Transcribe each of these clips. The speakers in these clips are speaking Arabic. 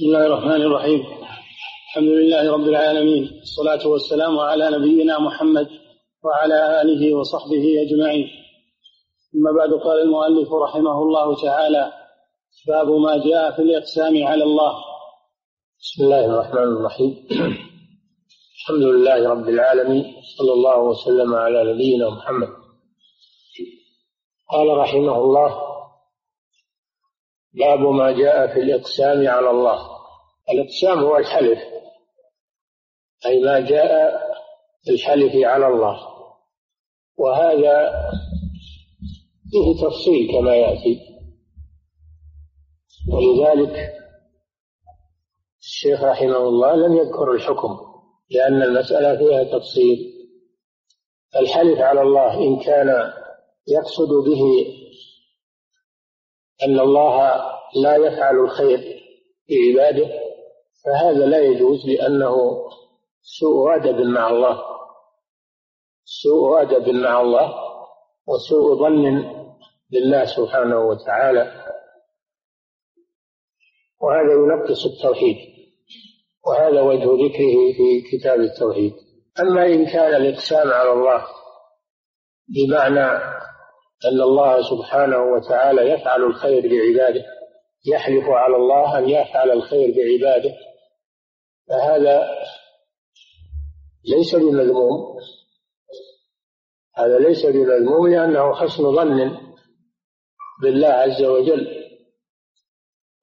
بسم الله الرحمن الرحيم. الحمد لله رب العالمين الصلاة والسلام على نبينا محمد وعلى آله وصحبه أجمعين. أما بعد قال المؤلف رحمه الله تعالى باب ما جاء في الإقسام على الله. بسم الله الرحمن الرحيم. الحمد لله رب العالمين صلى الله وسلم على نبينا محمد. قال رحمه الله باب ما جاء في الإقسام على الله. الإقسام هو الحلف. أي ما جاء في الحلف على الله. وهذا فيه تفصيل كما يأتي. ولذلك الشيخ رحمه الله لم يذكر الحكم لأن المسألة فيها تفصيل. الحلف على الله إن كان يقصد به أن الله لا يفعل الخير في عباده فهذا لا يجوز لأنه سوء أدب مع الله. سوء أدب مع الله وسوء ظن بالله سبحانه وتعالى. وهذا ينقص التوحيد وهذا وجه ذكره في كتاب التوحيد. أما إن كان الإقسام على الله بمعنى أن الله سبحانه وتعالى يفعل الخير بعباده يحلف على الله أن يفعل الخير بعباده. فهذا ليس بمذموم. هذا ليس بمذموم لأنه حسن ظن بالله عز وجل.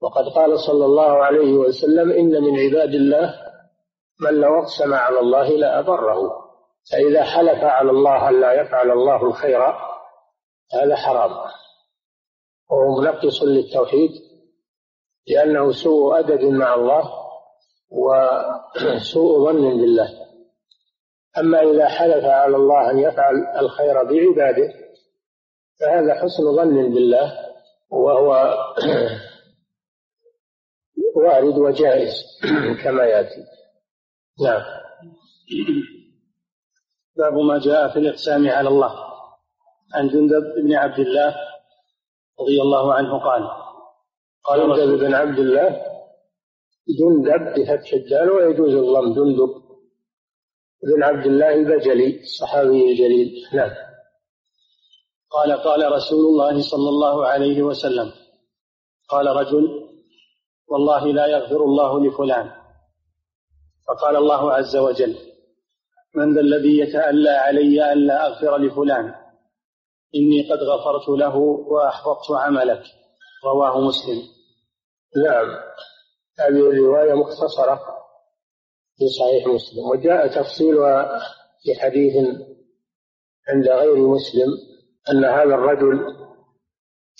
وقد قال صلى الله عليه وسلم إن من عباد الله من لو أقسم على الله لأبره فإذا حلف على الله أن لا يفعل الله الخير هذا حرام. وهو منقص للتوحيد لأنه سوء أدب مع الله وسوء ظن بالله. أما إذا حلف على الله أن يفعل الخير بعباده فهذا حسن ظن بالله وهو وارد وجائز كما يأتي. نعم. باب ما جاء في الإقسام على الله. عن جندب بن عبد الله رضي الله عنه قال قال جندب بن عبد الله جندب بفتح الدال ويجوز الضم جندب بن عبد الله البجلي الصحابي الجليل نعم. قال قال رسول الله صلى الله عليه وسلم قال رجل والله لا يغفر الله لفلان. فقال الله عز وجل من ذا الذي يتألى علي ألا أغفر لفلان؟ إني قد غفرت له وأحبطت عملك. رواه مسلم. نعم. هذه الرواية مختصرة في صحيح مسلم وجاء تفصيلها في حديث عند غير مسلم أن هذا الرجل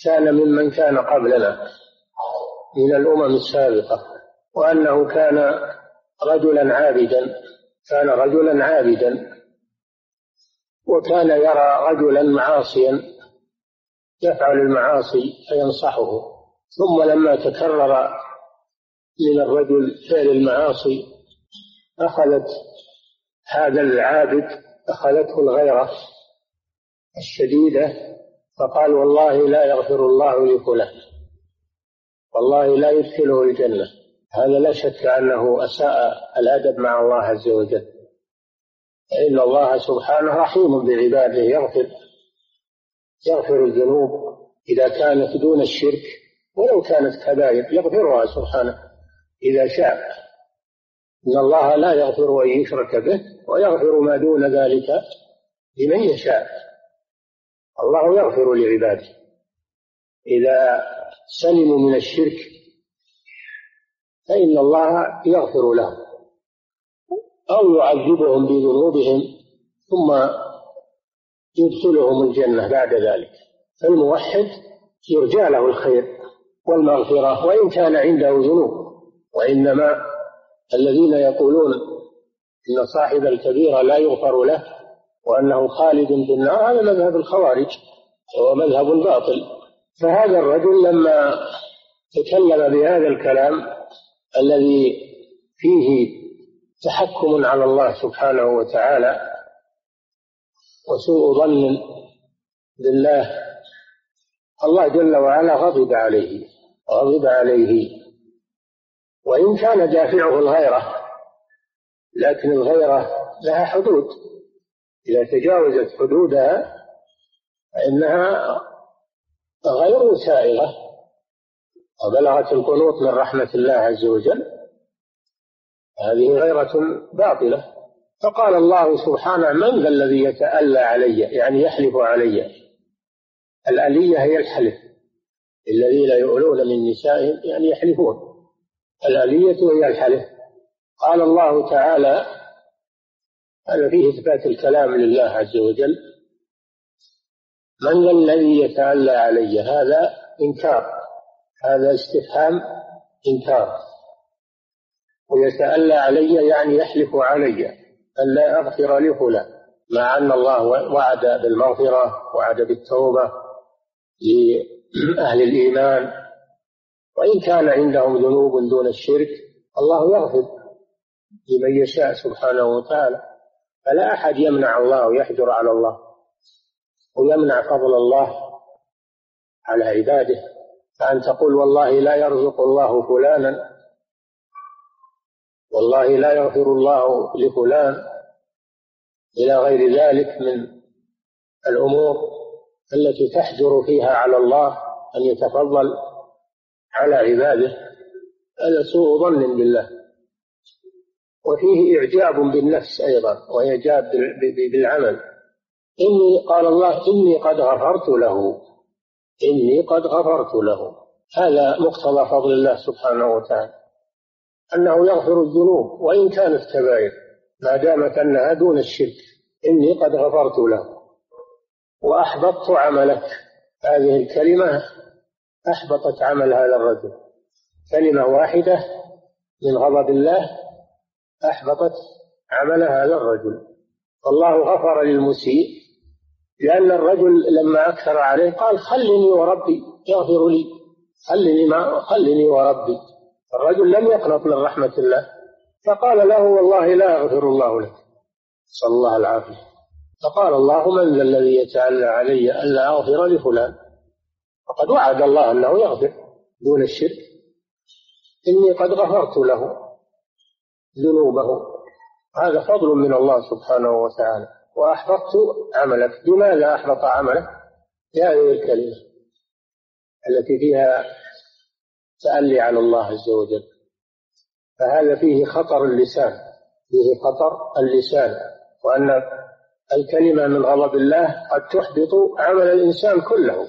كان ممن كان قبلنا من الأمم السابقة وأنه كان رجلا عابدا كان رجلا عابدا. وكان يرى رجلا معاصيا يفعل المعاصي فينصحه. ثم لما تكرر من الرجل فعل المعاصي أخذت هذا العابد أخذته الغيرة الشديدة فقال والله لا يغفر الله لفلان والله لا يدخله الجنة هذا لا شك أنه أساء الأدب مع الله عز وجل. فإن الله سبحانه رحيم بعباده يغفر يغفر الذنوب إذا كانت دون الشرك ولو كانت كبائر يغفرها سبحانه إذا شاء. إن الله لا يغفر أن يشرك به ويغفر ما دون ذلك لمن يشاء. الله يغفر لعباده. إذا سلموا من الشرك فإن الله يغفر لهم. أو يعذبهم بذنوبهم ثم يدخلهم الجنة بعد ذلك. فالموحد يرجى له الخير والمغفرة وإن كان عنده ذنوب. وإنما الذين يقولون إن صاحب الكبيرة لا يغفر له وأنه خالد في النار هذا مذهب الخوارج وهو مذهب باطل. فهذا الرجل لما تكلم بهذا الكلام الذي فيه تحكم على الله سبحانه وتعالى وسوء ظن بالله الله جل وعلا غضب عليه غضب عليه. وإن كان دافعه الغيرة لكن الغيرة لها حدود. إذا تجاوزت حدودها فإنها غير سائغة. وبلغت القنوط من رحمة الله عز وجل. هذه غيرة باطلة. فقال الله سبحانه من ذا الذي يتألى علي؟ يعني يحلف علي. الألية هي الحلف. الذين يؤلون من نسائهم يعني يحلفون. الألية هي الحلف. قال الله تعالى هذا فيه إثبات الكلام لله عز وجل. من ذا الذي يتألى علي؟ هذا إنكار. هذا استفهام إنكار. ويتألى علي يعني يحلف علي ألا أغفر لفلان مع أن الله وعد بالمغفرة وعد بالتوبة لأهل الإيمان. وإن كان عندهم ذنوب دون الشرك الله يغفر لمن يشاء سبحانه وتعالى. فلا أحد يمنع الله ويحجر على الله ويمنع فضل الله على عباده. فأن تقول والله لا يرزق الله فلانا والله لا يغفر الله لفلان إلى غير ذلك من الأمور التي تحجر فيها على الله أن يتفضل على عباده. هذا سوء ظن بالله. وفيه إعجاب بالنفس أيضا وإعجاب بالعمل. إني قال الله إني قد غفرت له. إني قد غفرت له. هذا مقتضى فضل الله سبحانه وتعالى. أنه يغفر الذنوب وإن كانت كبائر ما دامت أنها دون الشرك إني قد غفرت له. وأحبطت عملك. هذه الكلمة أحبطت عمل هذا الرجل. كلمة واحدة من غضب الله أحبطت عمل هذا الرجل. والله غفر للمسيء لأن الرجل لما أكثر عليه قال خلني وربي يغفر لي خلني ما خلني وربي. الرجل لم يقنط من رحمة الله فقال له والله لا يغفر الله لك. صلى الله العافية. فقال الله من ذا الذي يتعلى علي ألا أغفر لفلان؟ فقد وعد الله أنه يغفر دون الشرك. إني قد غفرت له ذنوبه. هذا فضل من الله سبحانه وتعالى. وأحبطت عملك. بماذا أحبط عملك؟ بهذه الكلمة التي فيها تألي على الله عز وجل. فهذا فيه خطر اللسان فيه خطر اللسان وأن الكلمة من غضب الله قد تحبط عمل الإنسان كله.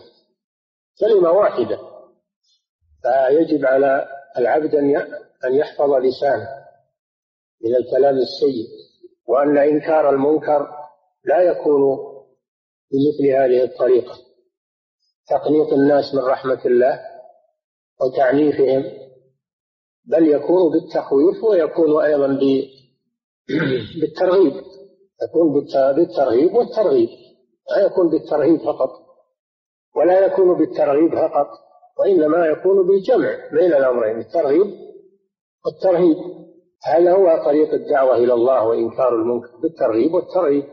كلمة واحدة. فيجب على العبد أن يحفظ لسانه من الكلام السيء وأن إنكار المنكر لا يكون بمثل هذه الطريقة. تقنيط الناس من رحمة الله وتعنيفهم بل يكون بالتخويف ويكون أيضا بالترغيب. يكون بالترغيب والترغيب. لا يكون بالترهيب فقط ولا يكون بالترغيب فقط وإنما يكون بالجمع بين الأمرين الترغيب والترهيب. هذا هو طريق الدعوة إلى الله وإنكار المنكر؟ بالترغيب والترهيب.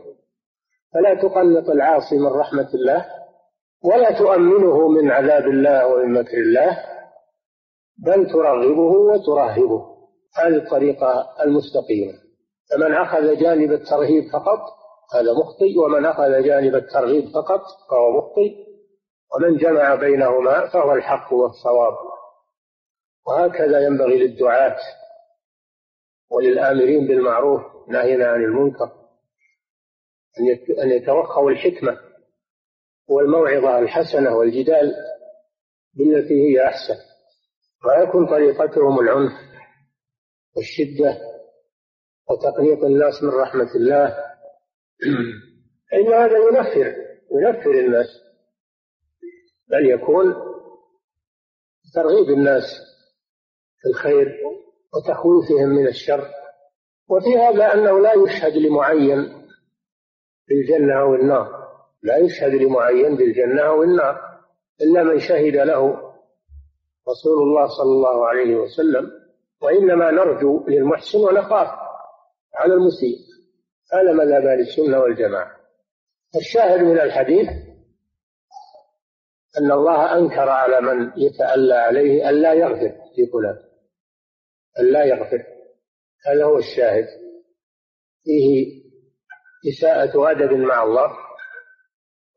فلا تقنط العاصي من رحمة الله ولا تؤمنه من عذاب الله ومن مكر الله. بل ترغبه وترهبه. هذه الطريقة المستقيمة. فمن أخذ جانب الترهيب فقط هذا مخطئ ومن أخذ جانب الترغيب فقط فهو مخطئ. ومن جمع بينهما فهو الحق والصواب. وهكذا ينبغي للدعاة وللآمرين بالمعروف نهينا عن المنكر أن يتوخوا الحكمة والموعظة الحسنة والجدال بالتي هي أحسن. ما يكون طريقتهم العنف والشدة وتقنيط الناس من رحمة الله. إن هذا ينفر ينفر الناس بل يكون ترغيب الناس في الخير وتخويفهم من الشر. وفي هذا أنه لا يشهد لمعين بالجنة أو النار. لا يشهد لمعين بالجنة أو النار إلا من شهد له رسول الله صلى الله عليه وسلم وإنما نرجو للمحسن ونخاف على المسيء. هذا مذهب أهل السنة والجماعة. الشاهد من الحديث أن الله أنكر على من يتألى عليه ألا يغفر في فلان. أن لا يغفر. هذا هو الشاهد. فيه إساءة أدب مع الله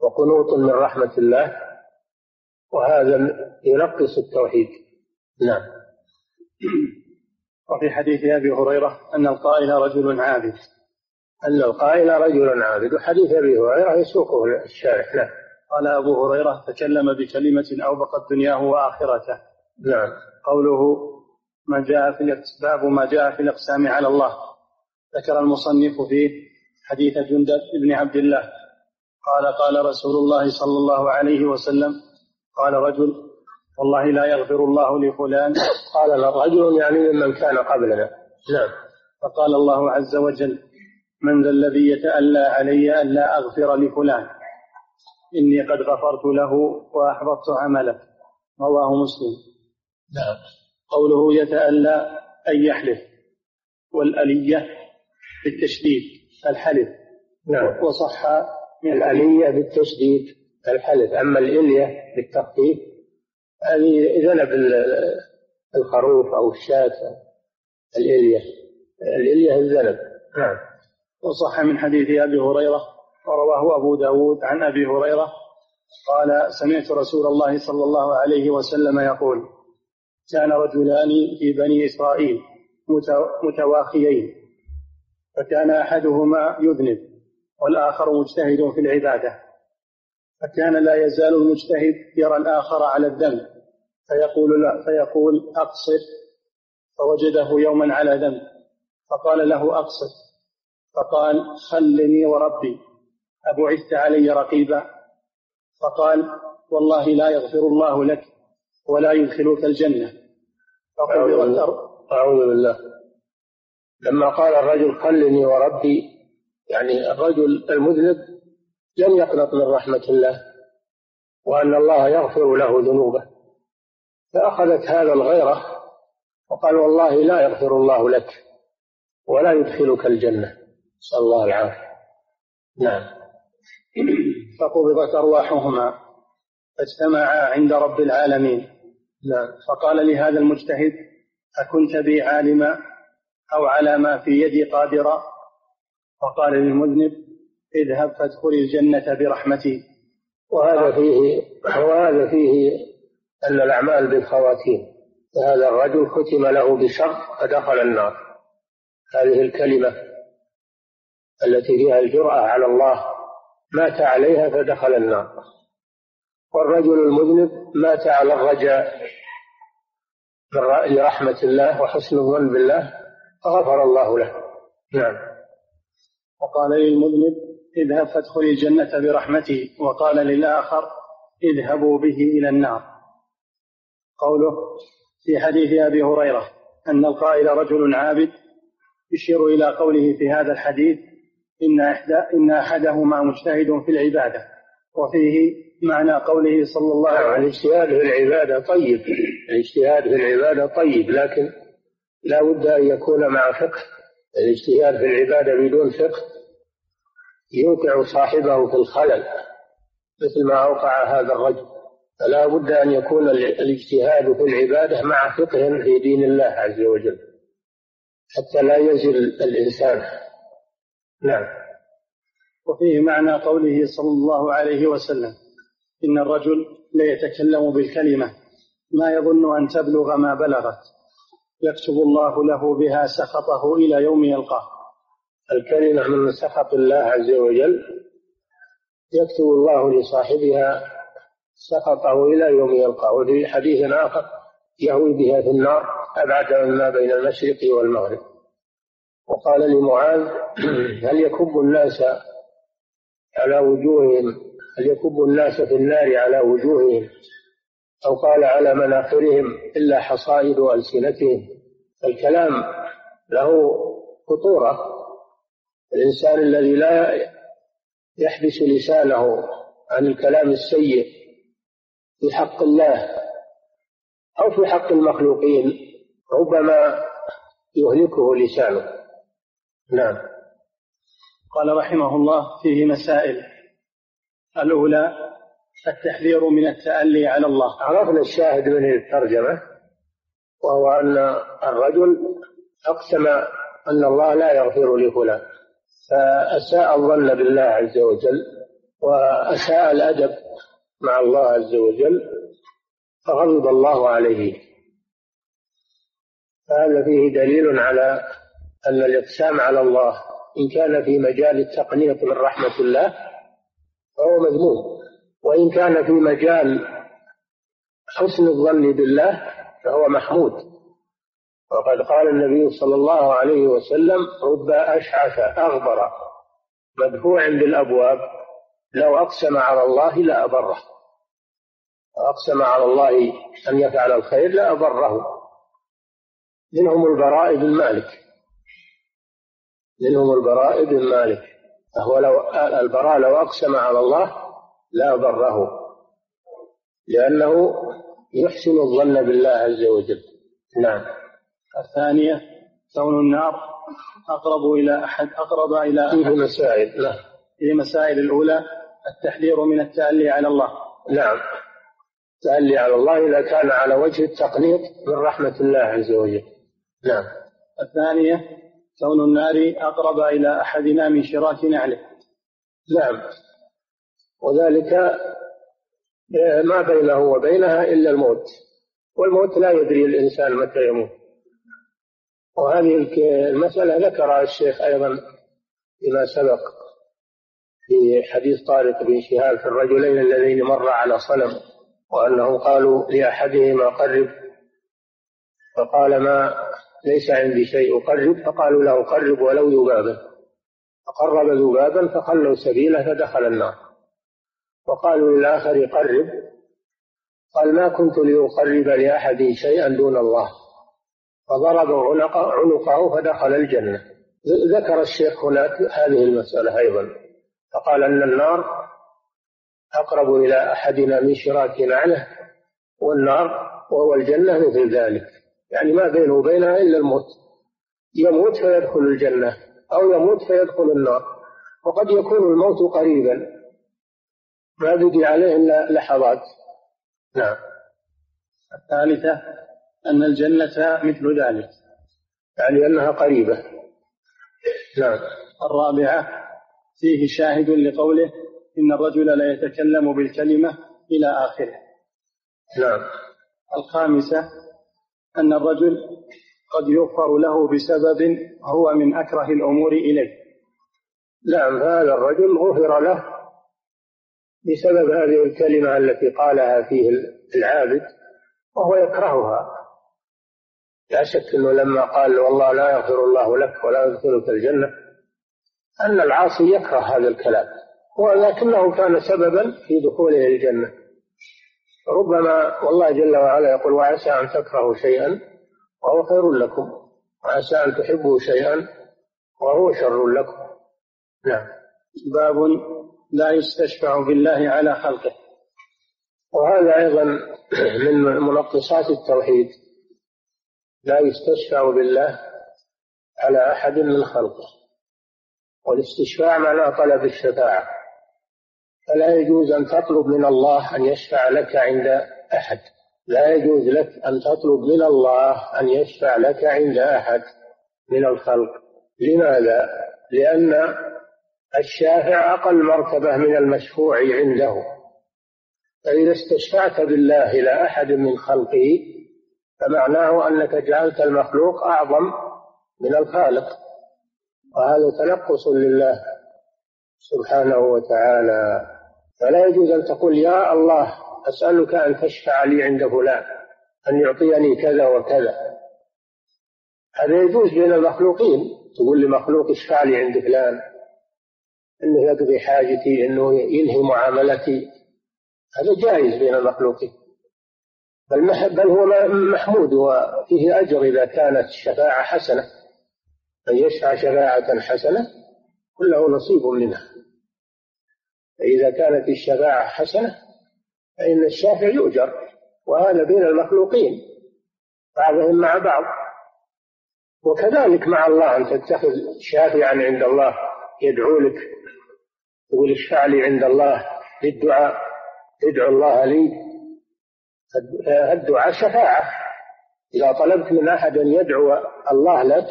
وقنوط من رحمة الله. وهذا ينقص التوحيد. نعم. وفي حديث أبي هريرة أن القائل رجل عابد. أن القائل رجل عابد. وحديث أبي هريرة يسوقه الشارح. نعم. قال أبو هريرة تكلم بكلمة أوبقت دنياه وآخرته. نعم. قوله ما جاء في باب ما جاء في الإقسام على الله. ذكر المصنف فيه حديث جندب بن عبد الله. قال قال رسول الله صلى الله عليه وسلم قال رجل والله لا يغفر الله لفلان قال رجل يعني ممن كان قبلنا. نعم. فقال الله عز وجل من ذا الذي يتألى علي ألا أغفر لفلان. إني قد غفرت له وأحبطت عمله. رواه مسلم. نعم. قوله يتألى أن يحلف. والألية بالتشديد الحلف. نعم. وصح من الألية بالتشديد. الحلف. أما الإلية بالتخفيف هذه ذنب الخروف أو الشاة الإلية الإلية الذنب. نعم. وصح من حديث أبي هريرة ورواه أبو داود عن أبي هريرة قال سمعت رسول الله صلى الله عليه وسلم يقول كان رجلان في بني إسرائيل متواخيين فكان أحدهما يذنب والآخر مجتهد في العبادة. فكان لا يزال المجتهد يرى الآخر على الذنب فيقول لا فيقول أقصر فوجده يوما على ذنب فقال له أقصر فقال خلني وربي أبعثت علي رقيبا فقال والله لا يغفر الله لك ولا يدخلك الجنة. أعوذ بالله. لما قال الرجل خلني وربي يعني الرجل المذنب لم يقنط من رحمة الله وأن الله يغفر له ذنوبه. فأخذت هذا الغيرة وقال والله لا يغفر الله لك ولا يدخلك الجنة. نسأل الله العافية. نعم. فقبضت أرواحهما فاجتمعا عند رب العالمين. نعم. فقال لهذا المجتهد أكنت بي عالما أو على ما في يدي قادرا؟ فقال للمذنب اذهب فادخل الجنة برحمتي. وهذا فيه وهذا فيه أن الأعمال بالخواتيم. فهذا الرجل ختم له بشر فدخل النار. هذه الكلمة التي فيها الجرأة على الله مات عليها فدخل النار. والرجل المذنب مات على الرجاء لرحمة الله وحسن الظن بالله فغفر الله له. نعم. وقال للمذنب اذهب فادخل الجنة برحمتي وقال للآخر اذهبوا به إلى النار. قوله في حديث أبي هريرة أن القائل رجل عابد يشير إلى قوله في هذا الحديث إن إحدى إن أحدهما مجتهد في العبادة وفيه معنى قوله صلى الله عليه وسلم. الاجتهاد في العبادة طيب الاجتهاد في العبادة طيب لكن لا بد أن يكون مع فقه. الاجتهاد في العبادة بدون فقه يوقع صاحبه في الخلل مثل ما أوقع هذا الرجل. فلا بد أن يكون الاجتهاد في العبادة مع فقه في دين الله عز وجل. حتى لا يزل الإنسان. نعم. وفيه معنى قوله صلى الله عليه وسلم إن الرجل ليتكلم بالكلمة ما يظن أن تبلغ ما بلغت. يكتب الله له بها سخطه إلى يوم يلقاه. الكلمة من سخط الله عز وجل. يكتب الله لصاحبها سخطه إلى يوم يلقاه. وفي حديث آخر يهوي بها في النار أبعد مما بين المشرق والمغرب. وقال لمعاذ هل يكب الناس على وجوههم؟ هل يكب الناس في النار على وجوههم؟ أو قال على مناخرهم إلا حصائد ألسنتهم. الكلام له خطورة. الإنسان الذي لا يحبس لسانه عن الكلام السيء في حق الله أو في حق المخلوقين ربما يهلكه لسانه. نعم. قال رحمه الله فيه مسائل. الأولى التحذير من التألي على الله. عرفنا الشاهد من الترجمة وهو أن الرجل أقسم أن الله لا يغفر لفلان. فأساء الظن بالله عز وجل وأساء الأدب مع الله عز وجل فغضب الله عليه. فهذا فيه دليل على أن الإقسام على الله إن كان في مجال التقنيط من رحمة الله فهو مذموم وإن كان في مجال حسن الظن بالله فهو محمود. وقد قال النبي صلى الله عليه وسلم رب أشعث أغبر مدفوع بالأبواب لو أقسم على الله لأبره أقسم على الله أن يفعل الخير لأبره منهم البراء بن مالك. منهم البراء بن مالك. فهو لو البراء لو أقسم على الله لا بره لأنه يحسن الظن بالله عز وجل. نعم. الثانية كون النار أقرب إلى أحد أقرب إلى فيه مسائل. نعم فيه مسائل الأولى التحذير من التألي على الله. نعم. التألي على الله إذا كان على وجه التقنيط من رحمة الله عز وجل. نعم. الثانية كون النار أقرب إلى أحدنا من شراك نعله. نعم. وذلك ما بينه وبينها إلا الموت. والموت لا يدري الإنسان متى يموت. وهذه المسألة ذكرها الشيخ أيضا فيما سبق في حديث طارق بن شهاب في الرجلين اللذين مر على صنم وأنهم قالوا لأحدهما قرب فقال ما ليس عندي شيء أقرب فقالوا له قرب ولو ذبابا فقرب ذبابا فخلوا سبيله فدخل النار. وقالوا للآخر قرب قال ما كنت لأقرب لأحد شيئا دون الله. فضرب عنق عنقه فدخل الجنة. ذكر الشيخ هناك هذه المسألة أيضا. فقال أن النار أقرب إلى أحدنا من شراك نعله والنار وهو الجنة مثل ذلك. يعني ما بينه وبينها إلا الموت. يموت فيدخل الجنة أو يموت فيدخل النار. وقد يكون الموت قريبا. ما بقي عليه إلا لحظات. نعم. الثالثة أن الجنة مثل ذلك يعني أنها قريبة. نعم. الرابعة فيه شاهد لقوله إن الرجل لا يتكلم بالكلمة إلى آخره. نعم. الخامسة أن الرجل قد يغفر له بسبب هو من أكره الأمور إليه. نعم هذا الرجل غفر له بسبب هذه الكلمة التي قالها فيه العابد وهو يكرهها. لا شك أنه لما قال والله لا يغفر الله لك ولا يدخلك الجنة أن العاصي يكره هذا الكلام ولكنه كان سببا في دخوله الجنة ربما والله جل وعلا يقول وعسى أن تكرهوا شيئا وهو خير لكم وعسى أن تحبوا شيئا وهو شر لكم. نعم. باب لا يستشفع بالله على خلقه. وهذا أيضا من منقصات التوحيد. لا يستشفع بالله على أحد من خلقه. والاستشفاع معناه طلب الشفاعة. فلا يجوز أن تطلب من الله أن يشفع لك عند أحد. لا يجوز لك أن تطلب من الله أن يشفع لك عند أحد من الخلق. لماذا؟ لأن الشافع أقل مرتبة من المشفوع عنده. فإذا استشفعت بالله إلى أحد من خلقه فمعناه أنك جعلت المخلوق أعظم من الخالق وهذا تنقص لله سبحانه وتعالى. فلا يجوز أن تقول يا الله أسألك أن تشفع لي عند فلان أن يعطيني كذا وكذا. هذا يجوز بين المخلوقين تقول لمخلوق اشفع لي عند فلان إنه يقضي حاجتي إنه ينهي معاملتي. هذا جائز بين المخلوقين. بل بل هو محمود وفيه أجر إذا كانت الشفاعه حسنة. من يشفع شفاعة حسنة كله نصيب منها. فإذا كانت الشفاعة حسنة فإن الشافع يؤجر وهذا بين المخلوقين بعضهم مع بعض. وكذلك مع الله أن تتخذ شافعا عند الله يدعو لك تقول اشفع لي عند الله للدعاء ادعو الله لي الدعاء شفاعة. إذا طلبت من أحد أن يدعو الله لك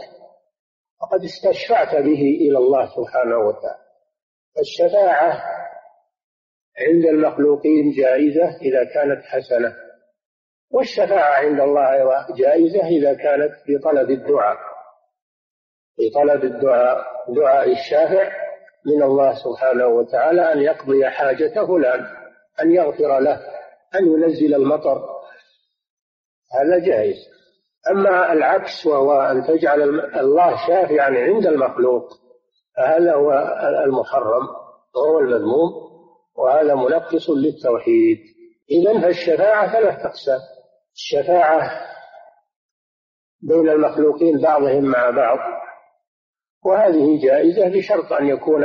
فقد استشفعت به إلى الله سبحانه وتعالى. الشفاعة عند المخلوقين جائزة إذا كانت حسنة والشفاعة عند الله جائزة إذا كانت بطلب الدعاء. بطلب الدعاء دعاء الشافع من الله سبحانه وتعالى أن يقضي حاجة فلان أن يغفر له. أن ينزل المطر. هذا جائز. أما العكس وهو أن تجعل الله شافعا عند المخلوق فهذا هو المحرم وهو المذموم وهذا منقص للتوحيد. إذا فالشفاعة ثلاث أقسام الشفاعة بين المخلوقين بعضهم مع بعض وهذه جائزة بشرط أن يكون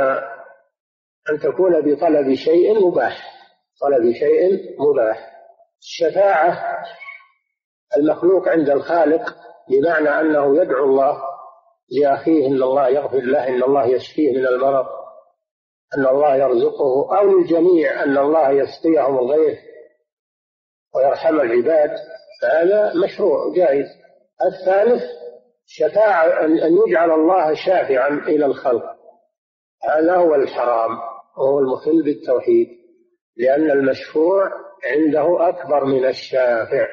أن تكون بطلب شيء مباح. طلب شيء مباح. الشفاعة المخلوق عند الخالق بمعنى أنه يدعو الله لأخيه إن الله يغفر له إن الله يشفيه من المرض أن الله يرزقه أو للجميع أن الله يسقيهم الغيث ويرحم العباد. فهذا مشروع جائز. الثالث شفاعة أن يجعل الله شافعا إلى الخلق. هذا هو الحرام وهو المخل بالتوحيد. لأن المشفوع عنده أكبر من الشافع.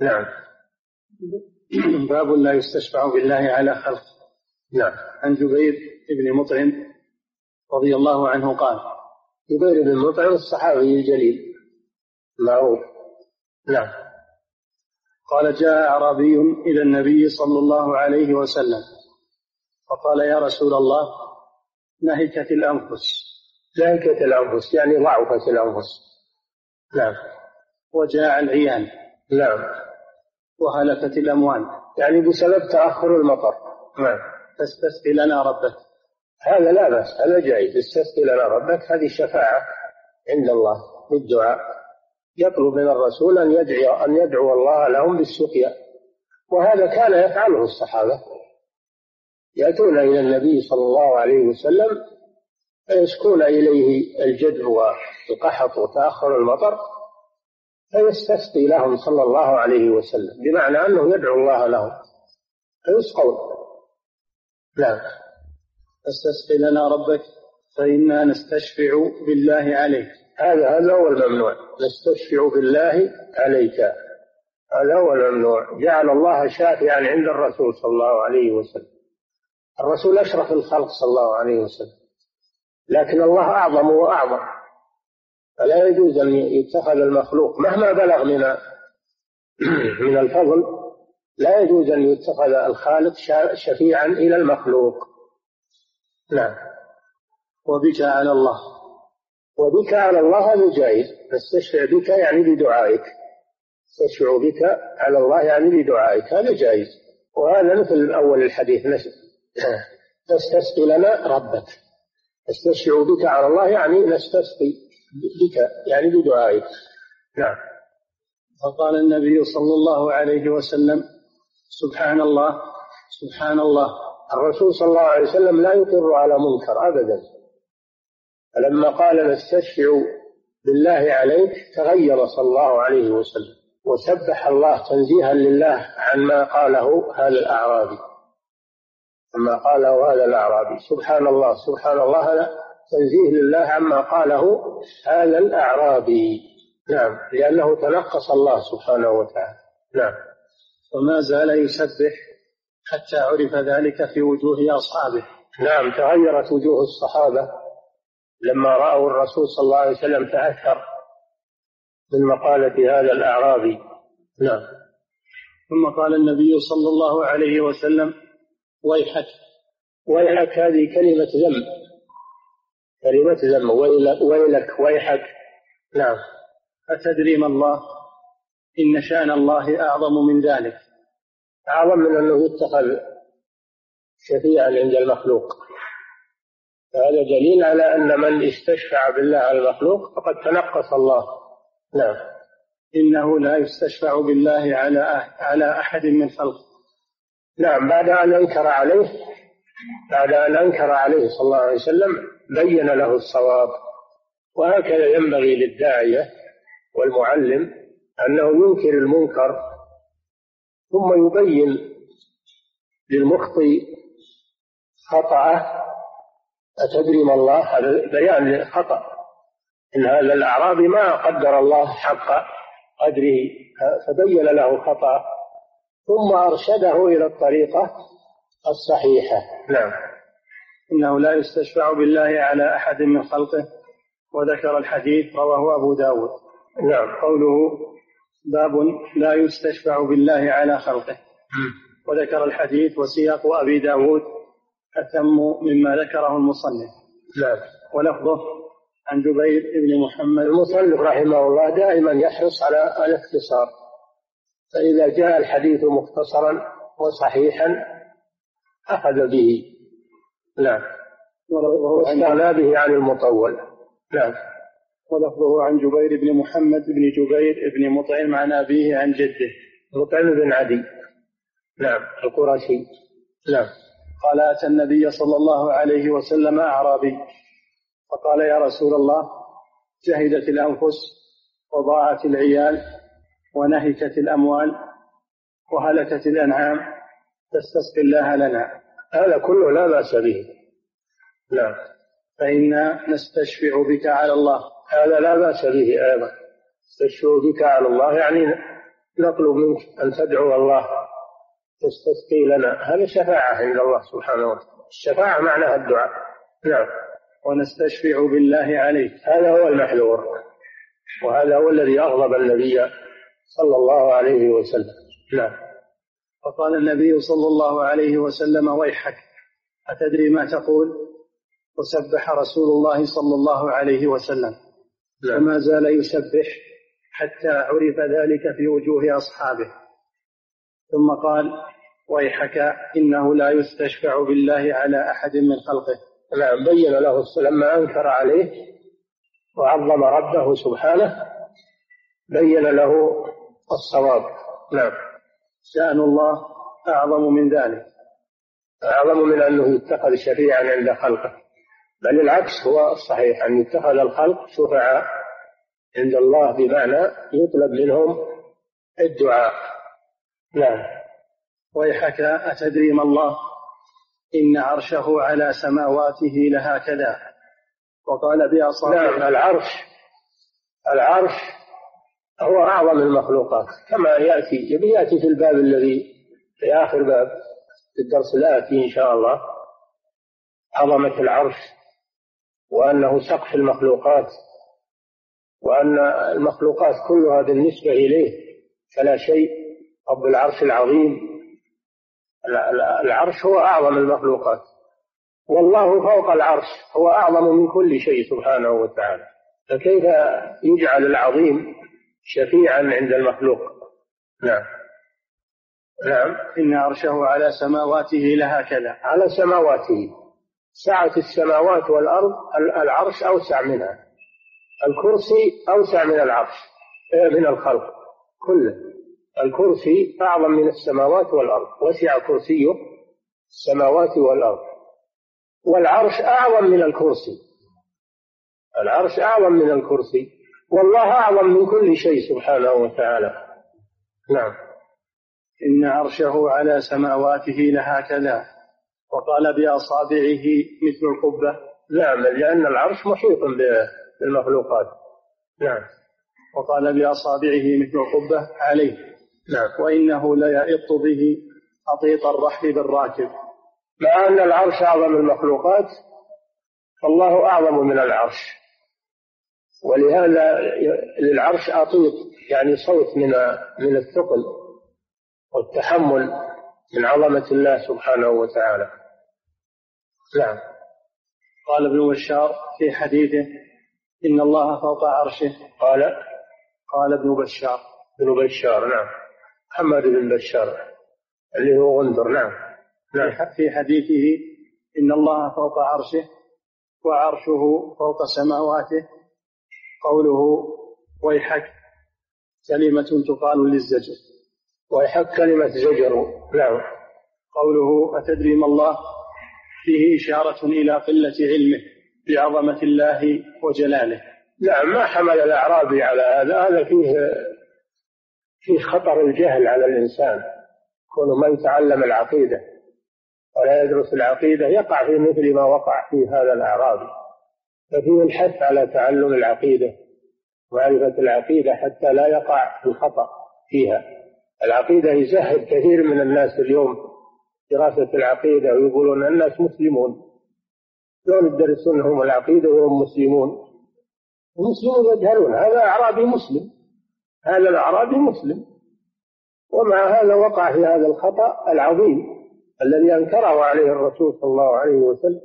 نعم. باب لا يستشفع بالله على خلق. نعم. عن جبير بن مطعم رضي الله عنه قال جبير بن مطعم الصحابي الجليل. معروف. نعم. قال جاء أعرابي إلى النبي صلى الله عليه وسلم فقال يا رسول الله نهكت الأنفس. نهكت الأنفس يعني ضعفت الأنفس. نعم. وجاء العيان. نعم. وهلكت الأموال. يعني بسبب تأخر المطر. نعم. فاستسقي لنا ربك. هذا لا بأس هذا جيد استسقي لنا ربك هذه شفاعة عند الله بالدعاء يطلب من الرسول أن يدعو أن يدعو الله لهم بالسقيا. وهذا كان يفعله الصحابة. يأتون إلى النبي صلى الله عليه وسلم فيشكون إليه الجدب والقحط وتأخر المطر فيستسقي لهم صلى الله عليه وسلم بمعنى أنه يدعو الله لهم. فيسقون نعم. استسقي لنا ربك فإنا نستشفع بالله عليك. هذا هذا هو الممنوع. نستشفع بالله عليك. هذا هو الممنوع. جعل الله شافعا عند الرسول صلى الله عليه وسلم. الرسول أشرف الخلق صلى الله عليه وسلم. لكن الله أعظم وأعظم. فلا يجوز أن يتخذ المخلوق مهما بلغ من من الفضل لا يجوز أن يتخذ الخالق شفيعا إلى المخلوق. نعم. وبك على الله. وبك على الله هذا جائز نستشفع بك يعني بدعائك. تشفع بك على الله يعني بدعائك. هذا جائز وهذا مثل أول الحديث. تستسقي لنا ربك. نستشفع بك على الله يعني نستسقي بك يعني بدعائك. نعم. فقال النبي صلى الله عليه وسلم سبحان الله سبحان الله. الرسول صلى الله عليه وسلم لا يقر على منكر ابدا. فلما قال نستشفع بالله عليك تغير صلى الله عليه وسلم وسبح الله تنزيها لله عن ما قاله هذا الأعرابي. عما قاله هذا الأعرابي. سبحان الله سبحان الله هذا تنزيه لله عما قاله هذا الأعرابي. نعم لأنه تنقص الله سبحانه وتعالى. نعم. وما زال يسبح حتى عرف ذلك في وجوه أصحابه. نعم تغيرت وجوه الصحابة لما رأوا الرسول صلى الله عليه وسلم تأثر من مقالة هذا الأعرابي. نعم. ثم قال النبي صلى الله عليه وسلم ويحك ويحك هذه كلمة ذم كلمة ذم ويلك ويحك. نعم. أتدري ما الله إن شأن الله أعظم من ذلك؟ أعظم من أنه يتخذ شفيعا عند المخلوق. فهذا دليل على أن من استشفع بالله على المخلوق فقد تنقص الله. نعم. إنه لا يستشفع بالله على على أحد من خلقه. نعم بعد أن أنكر عليه بعد أن أنكر عليه صلى الله عليه وسلم بين له الصواب. وهكذا ينبغي للداعية والمعلم أنه ينكر المنكر ثم يبين للمخطئ خطأه. أتدري ما الله؟ هذا بيان للخطأ. إن هذا الأعرابي ما قدر الله حق قدره فبين له خطأ ثم أرشده إلى الطريقة الصحيحة. نعم. إنه لا يستشفع بالله على أحد من خلقه وذكر الحديث رواه أبو داود. نعم. قوله باب لا يستشفع بالله على خلقه. وذكر الحديث وسياق أبي داود أتم مما ذكره المصنف. نعم. ولفظه عن جبير بن محمد. المصنف رحمه الله دائما يحرص على الاختصار. فإذا جاء الحديث مختصرا وصحيحا أخذ به. نعم. واستغنى به عن المطول. نعم. ولفظه عن جبير بن محمد بن جبير بن مطعم عن أبيه عن جده. مطعم بن عدي. نعم. القرشي. نعم. قال أتى النبي صلى الله عليه وسلم أعرابي. فقال يا رسول الله جهدت الأنفس وضاعت العيال ونهكت الأموال وهلكت الأنعام فاستسق الله لنا. هذا كله لا بأس به. نعم. فإنا نستشفع بك على الله. هذا لا بأس به أيضا. نستشفع بك على الله يعني نطلب منك أن تدعو الله تستسقي لنا. هذه شفاعة عند الله سبحانه وتعالى. الشفاعة معناها الدعاء. نعم. ونستشفع بالله عليك. هذا هو المحذور. وهذا هو الذي أغضب النبي صلى الله عليه وسلم. نعم. فقال النبي صلى الله عليه وسلم ويحك أتدري ما تقول؟ وسبح رسول الله صلى الله عليه وسلم. نعم. فما زال يسبح حتى عرف ذلك في وجوه أصحابه. ثم قال ويحك إنه لا يستشفع بالله على أحد من خلقه. نعم. بين له لما أنكر عليه وعظم ربه سبحانه بين له الصواب نعم. شأن الله أعظم من ذلك أعظم من أنه يتخذ شفيعا عند خلقه. بل العكس هو الصحيح أن يتخذ الخلق شفعاء عند الله بمعنى يطلب منهم الدعاء. نعم. ويحك أتدري ما الله؟ إن عرشه على سماواته لهكذا. وقال بأصابعه. نعم العرش العرش هو أعظم المخلوقات. كما يأتي يأتي في الباب الذي في آخر باب في الدرس الآتي إن شاء الله. عظمة العرش وأنه سقف المخلوقات وأن المخلوقات كلها بالنسبة إليه فلا شيء. رب العرش العظيم. العرش هو أعظم المخلوقات. والله فوق العرش هو أعظم من كل شيء سبحانه وتعالى. فكيف يجعل العظيم شفيعا عند المخلوق. نعم. نعم. إن عرشه على سماواته لهكذا. على سماواته. سعة السماوات والأرض العرش أوسع منها. الكرسي أوسع من العرش آه، من الخلق كله. الكرسي أعظم من السماوات والأرض. وسع كرسيه السماوات والأرض. والعرش أعظم من الكرسي. العرش أعظم من الكرسي. والله أعظم من كل شيء. سبحانه وتعالى. نعم. إن عرشه على سماواته لهكذا. وقال بأصابعه مثل القبة. نعم لأن العرش محيط بالمخلوقات. نعم. وقال بأصابعه مثل القبة عليه. نعم. وإنه ليئط به أطيط الرحل بالراكب. مع أن العرش أعظم المخلوقات فالله أعظم من العرش. ولهذا للعرش أطيط يعني صوت من من الثقل والتحمل من عظمة الله سبحانه وتعالى. نعم. قال ابن بشار في حديثه إن الله فوق عرشه. قال؟ قال ابن بشار. ابن بشار نعم. محمد بن بشار اللي هو غندر نعم. نعم. في حديثه إن الله فوق عرشه وعرشه فوق سماواته قوله ويحك كلمة تقال للزجر. ويحك كلمة زجر. نعم. قوله أتدري ما الله؟ فيه إشارة إلى قلة علمه بعظمة الله وجلاله. نعم ما حمل الأعرابي على هذا. هذا فيه فيه خطر الجهل على الإنسان. كون من تعلم العقيدة ولا يدرس العقيدة يقع في مثل ما وقع في هذا الأعرابي. ففيه الحث على تعلم العقيدة معرفة العقيدة حتى لا يقع الخطأ فيها. العقيدة يزهد كثير من الناس اليوم دراسة العقيدة ويقولون الناس مسلمون. شلون يدرسون هم العقيدة وهم مسلمون. المسلمون يجهلون. هذا أعرابي مسلم. هذا الأعرابي مسلم. ومع هذا وقع في هذا الخطأ العظيم الذي أنكره عليه الرسول صلى الله عليه وسلم.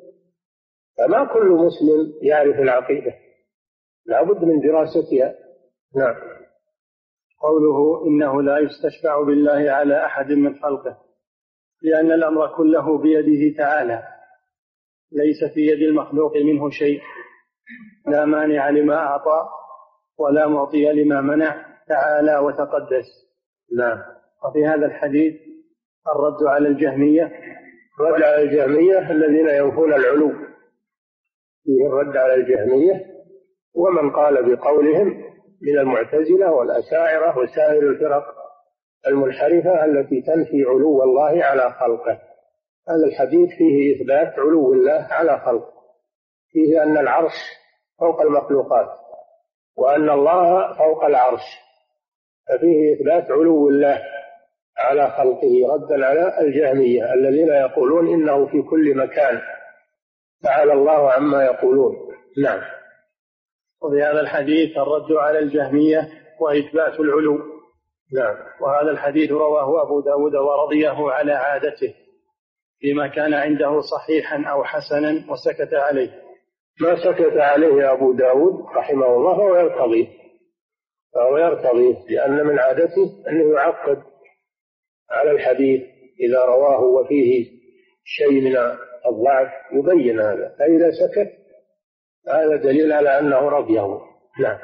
فما كل مسلم يعرف العقيدة. لابد من دراستها. نعم. قوله إنه لا يستشفع بالله على أحد من خلقه لأن الأمر كله بيده تعالى ليس في يد المخلوق منه شيء. لا مانع لما أعطى ولا معطي لما منع تعالى وتقدس. نعم. وفي هذا الحديث الرد على الجهمية. الرد على الجهمية الذين ينفون العلو. فيه الرد على الجهمية ومن قال بقولهم من المعتزلة والأشاعرة وسائر الفرق المنحرفة التي تنفي علو الله على خلقه. هذا الحديث فيه إثبات علو الله على خلقه. فيه أن العرش فوق المخلوقات وأن الله فوق العرش. ففيه إثبات علو الله على خلقه ردا على الجهمية الذين يقولون إنه في كل مكان. تعالى الله عما يقولون. نعم. وفي هذا الحديث الرد على الجهمية وإثبات العلو. نعم. وهذا الحديث رواه أبو داود ورضيه على عادته فيما كان عنده صحيحا أو حسنا وسكت عليه. ما سكت عليه أبو داود رحمه الله فهو يرتضيه فهو يرتضيه لأن من عادته أنه يعقد على الحديث إذا رواه وفيه شيء من الضعف يبين هذا. فإذا سكت هذا دليل على أنه رضيه. نعم.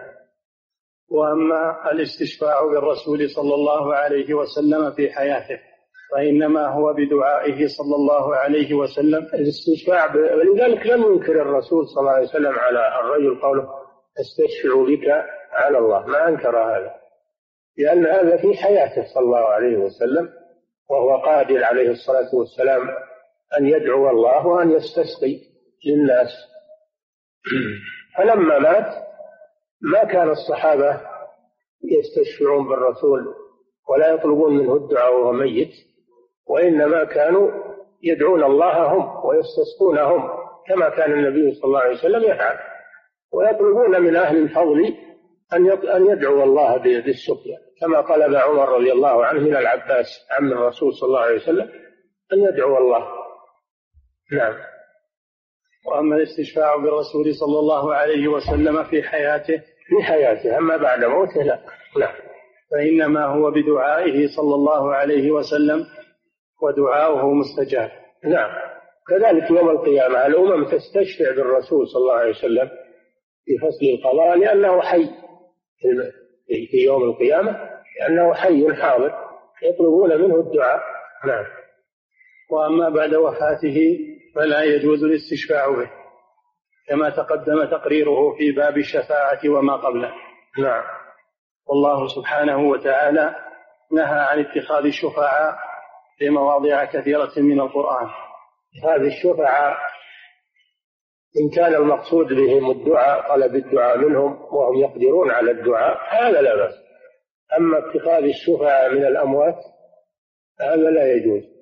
وأما الاستشفاع بالرسول صلى الله عليه وسلم في حياته فإنما هو بدعائه صلى الله عليه وسلم. الاستشفاع ولذلك لم ينكر الرسول صلى الله عليه وسلم على الرجل قوله استشفع بك على الله ما أنكر هذا. لأن هذا في حياته صلى الله عليه وسلم وهو قادر عليه الصلاة والسلام أن يدعو الله وأن يستسقي للناس. فلما مات ما كان الصحابة يستشفعون بالرسول ولا يطلبون منه الدعاء وهو ميت وإنما كانوا يدعون الله هم ويستسقون هم كما كان النبي صلى الله عليه وسلم يفعل. ويطلبون من أهل الفضل أن أن يدعو الله بالسقيا كما طلب عمر رضي الله عنه من العباس عم الرسول صلى الله عليه وسلم أن يدعو الله. نعم. وأما الاستشفاع بالرسول صلى الله عليه وسلم في حياته في حياته. أما بعد موته لا. نعم. فإنما هو بدعائه صلى الله عليه وسلم ودعاؤه مستجاب. نعم. كذلك يوم القيامة الأمم تستشفع بالرسول صلى الله عليه وسلم في فصل القضاء لأنه حي. في يوم القيامة لأنه حي حاضر يطلبون منه الدعاء. نعم. وأما بعد وفاته فلا يجوز الاستشفاع به كما تقدم تقريره في باب الشفاعة وما قبله. نعم. والله سبحانه وتعالى نهى عن اتخاذ الشفعاء في مواضع كثيرة من القرآن. هذه الشفعاء إن كان المقصود بهم الدعاء طلب الدعاء منهم وهم يقدرون على الدعاء هذا لا بأس. أما اتخاذ الشفعاء من الأموات هذا لا يجوز.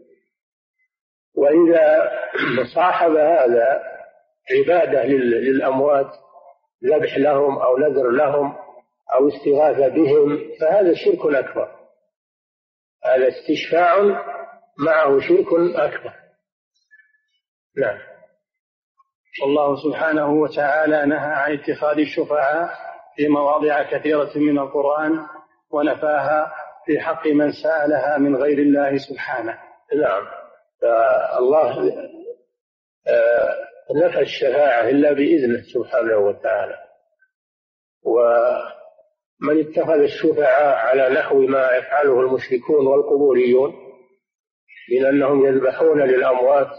وإذا صاحب هذا عبادة للأموات ذبح لهم أو نذر لهم أو استغاثة بهم فهذا شرك أكبر. هذا استشفاع معه شرك أكبر. نعم. والله سبحانه وتعالى نهى عن اتخاذ الشفعاء في مواضع كثيرة من القرآن ونفاها في حق من سألها من غير الله سبحانه. نعم. فالله آه، نفى الشفاعة إلا بإذنه سبحانه وتعالى. ومن اتخذ الشفعاء على نحو ما يفعله المشركون والقبوريون من أنهم يذبحون للأموات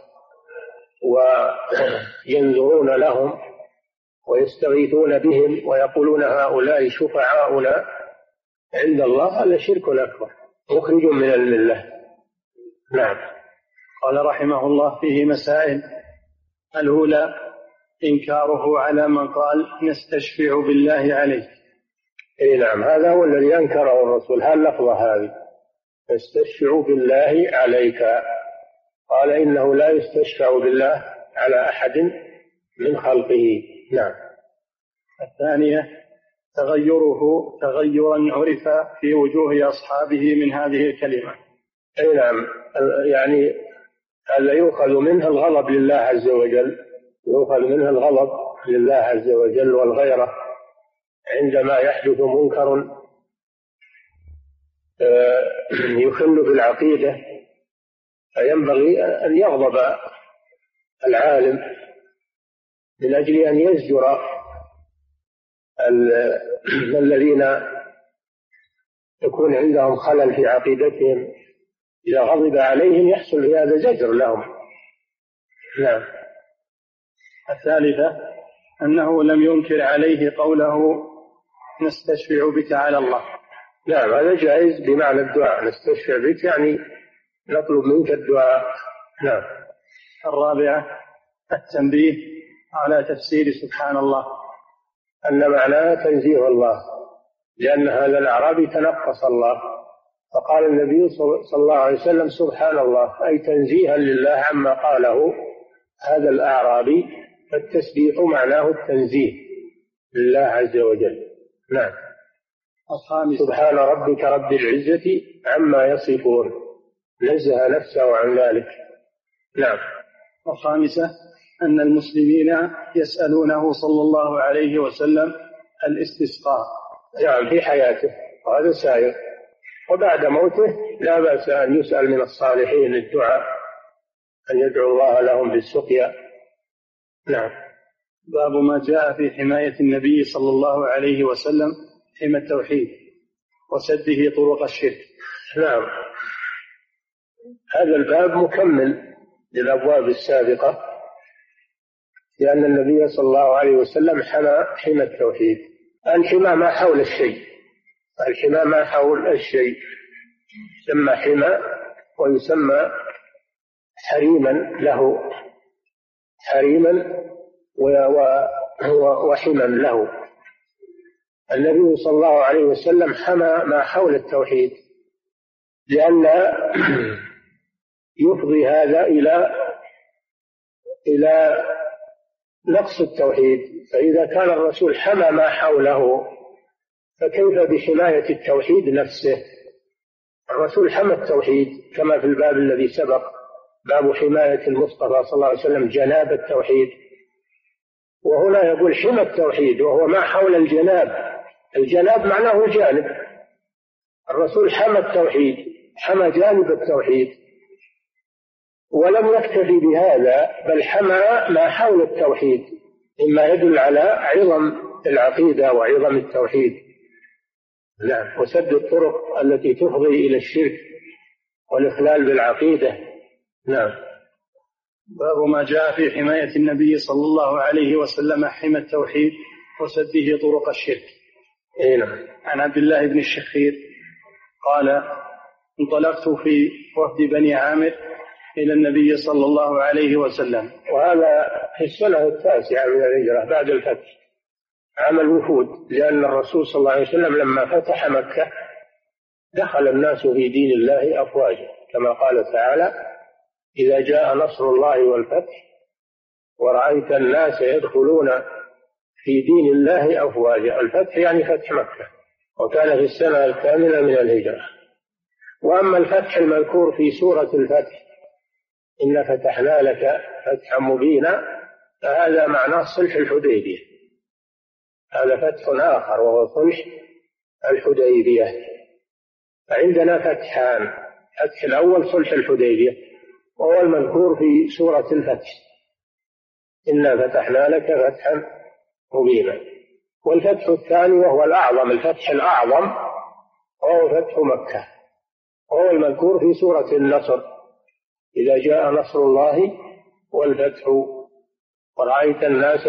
وينذرون لهم ويستغيثون بهم ويقولون هؤلاء شفعاؤنا عند الله هذا شرك أكبر مخرج من الملة. نعم. قال رحمه الله فيه مسائل. الأولى إنكاره على من قال نستشفع بالله عليك. إي نعم هذا هو الذي أنكره الرسول. هاللفظه هذه؟ نستشفع بالله عليك. قال إنه لا يستشفع بالله على أحد من خلقه. نعم. الثانية تغيره تغيرا عرف في وجوه أصحابه من هذه الكلمة. إي نعم يعني هذا يؤخذ منه الغضب لله عز وجل يؤخذ منه الغضب لله عز وجل والغيرة عندما يحدث منكر آه، يخل بالعقيدة فينبغي أن يغضب العالم من أجل أن يزجر الذين يكون عندهم خلل في عقيدتهم. إذا غضب عليهم يحصل في هذا زجر لهم. نعم. الثالثة أنه لم ينكر عليه قوله نستشفع بك على الله. نعم هذا جائز بمعنى الدعاء. نستشفع بك يعني نطلب منك الدعاء. نعم. الرابعة التنبيه على تفسير سبحان الله. أن معناه تنزيه الله لأن هذا الأعرابي تنقص الله. فقال النبي صلى الله عليه وسلم سبحان الله أي تنزيها لله عما قاله هذا الأعرابي فالتسبيح معناه التنزيه لله عز وجل. نعم. الخامسة سبحان ربك رب العزة عما يصفون. نزه نفسه عن ذلك. نعم. الخامسة أن المسلمين يسألونه صلى الله عليه وسلم الاستسقاء. نعم في حياته وهذا سائر. وبعد موته لا بأس أن يسأل من الصالحين الدعاء أن يدعو الله لهم بالسقيا. نعم. باب ما جاء في حماية النبي صلى الله عليه وسلم حمى التوحيد وسده طرق الشرك. نعم. هذا الباب مكمل للأبواب السابقة لأن النبي صلى الله عليه وسلم حمى حمى التوحيد. الحمى ما حول الشيء. الحمى ما حول الشيء يسمى حمى ويسمى حريما له حريما وحما له. النبي صلى الله عليه وسلم حمى ما حول التوحيد لأن يفضي هذا إلى إلى نقص التوحيد. فإذا كان الرسول حمى ما حوله فكيف بحماية التوحيد نفسه؟ الرسول حمى التوحيد كما في الباب الذي سبق باب حماية المصطفى صلى الله عليه وسلم جناب التوحيد. وهنا يقول حمى التوحيد وهو ما حول الجناب. الجناب معناه الجانب الرسول حمى التوحيد حمى جانب التوحيد. ولم يكتفي بهذا بل حمى ما حول التوحيد. مما يدل على عظم العقيدة وعظم التوحيد. نعم. وسد الطرق التي تفضي إلى الشرك والإخلال بالعقيدة. نعم. باب ما جاء في حماية النبي صلى الله عليه وسلم حمى التوحيد وسده طرق الشرك. إي نعم. عن عبد الله بن الشخير قال انطلقت في وفد بني عامر إلى النبي صلى الله عليه وسلم. وهذا في السنة التاسعة من الهجرة بعد الفتح. عام الوفود لأن الرسول صلى الله عليه وسلم لما فتح مكة دخل الناس في دين الله أفواجا. كما قال تعالى إذا جاء نصر الله والفتح ورأيت الناس يدخلون في دين الله أفواجا. الفتح يعني فتح مكة وكان في السنة الثامنة من الهجرة. وأما الفتح المذكور في سورة الفتح إن فتحنا لك فتحا مبينا فهذا معناه صلح الحديبية. هذا فتح آخر وهو صلح الحديبية. فعندنا فتحان الفتح الأول صلح الحديبية وهو المذكور في سورة الفتح. إنا فتحنا لك فتحا مبينا. والفتح الثاني وهو الأعظم الفتح الأعظم وهو فتح مكة. وهو المذكور في سورة النصر. إذا جاء نصر الله والفتح ورأيت الناس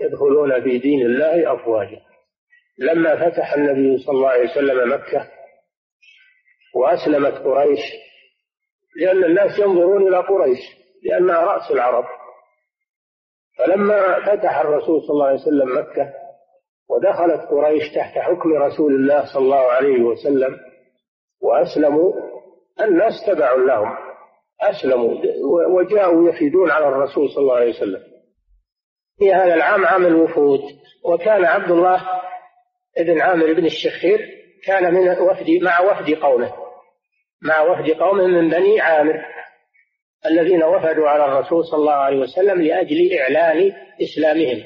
يدخلون في دين الله أفواجا. لما فتح النبي صلى الله عليه وسلم مكة وأسلمت قريش لأن الناس ينظرون إلى قريش لأنها رأس العرب. فلما فتح الرسول صلى الله عليه وسلم مكة ودخلت قريش تحت حكم رسول الله صلى الله عليه وسلم وأسلموا الناس تبع لهم أسلموا وجاءوا يفيدون على الرسول صلى الله عليه وسلم. في هذا العام عام الوفود وكان عبد الله بن عامر بن الشخير كان من وفد مع وفد قومه مع وفد قومه من بني عامر الذين وفدوا على الرسول صلى الله عليه وسلم لأجل إعلان إسلامهم.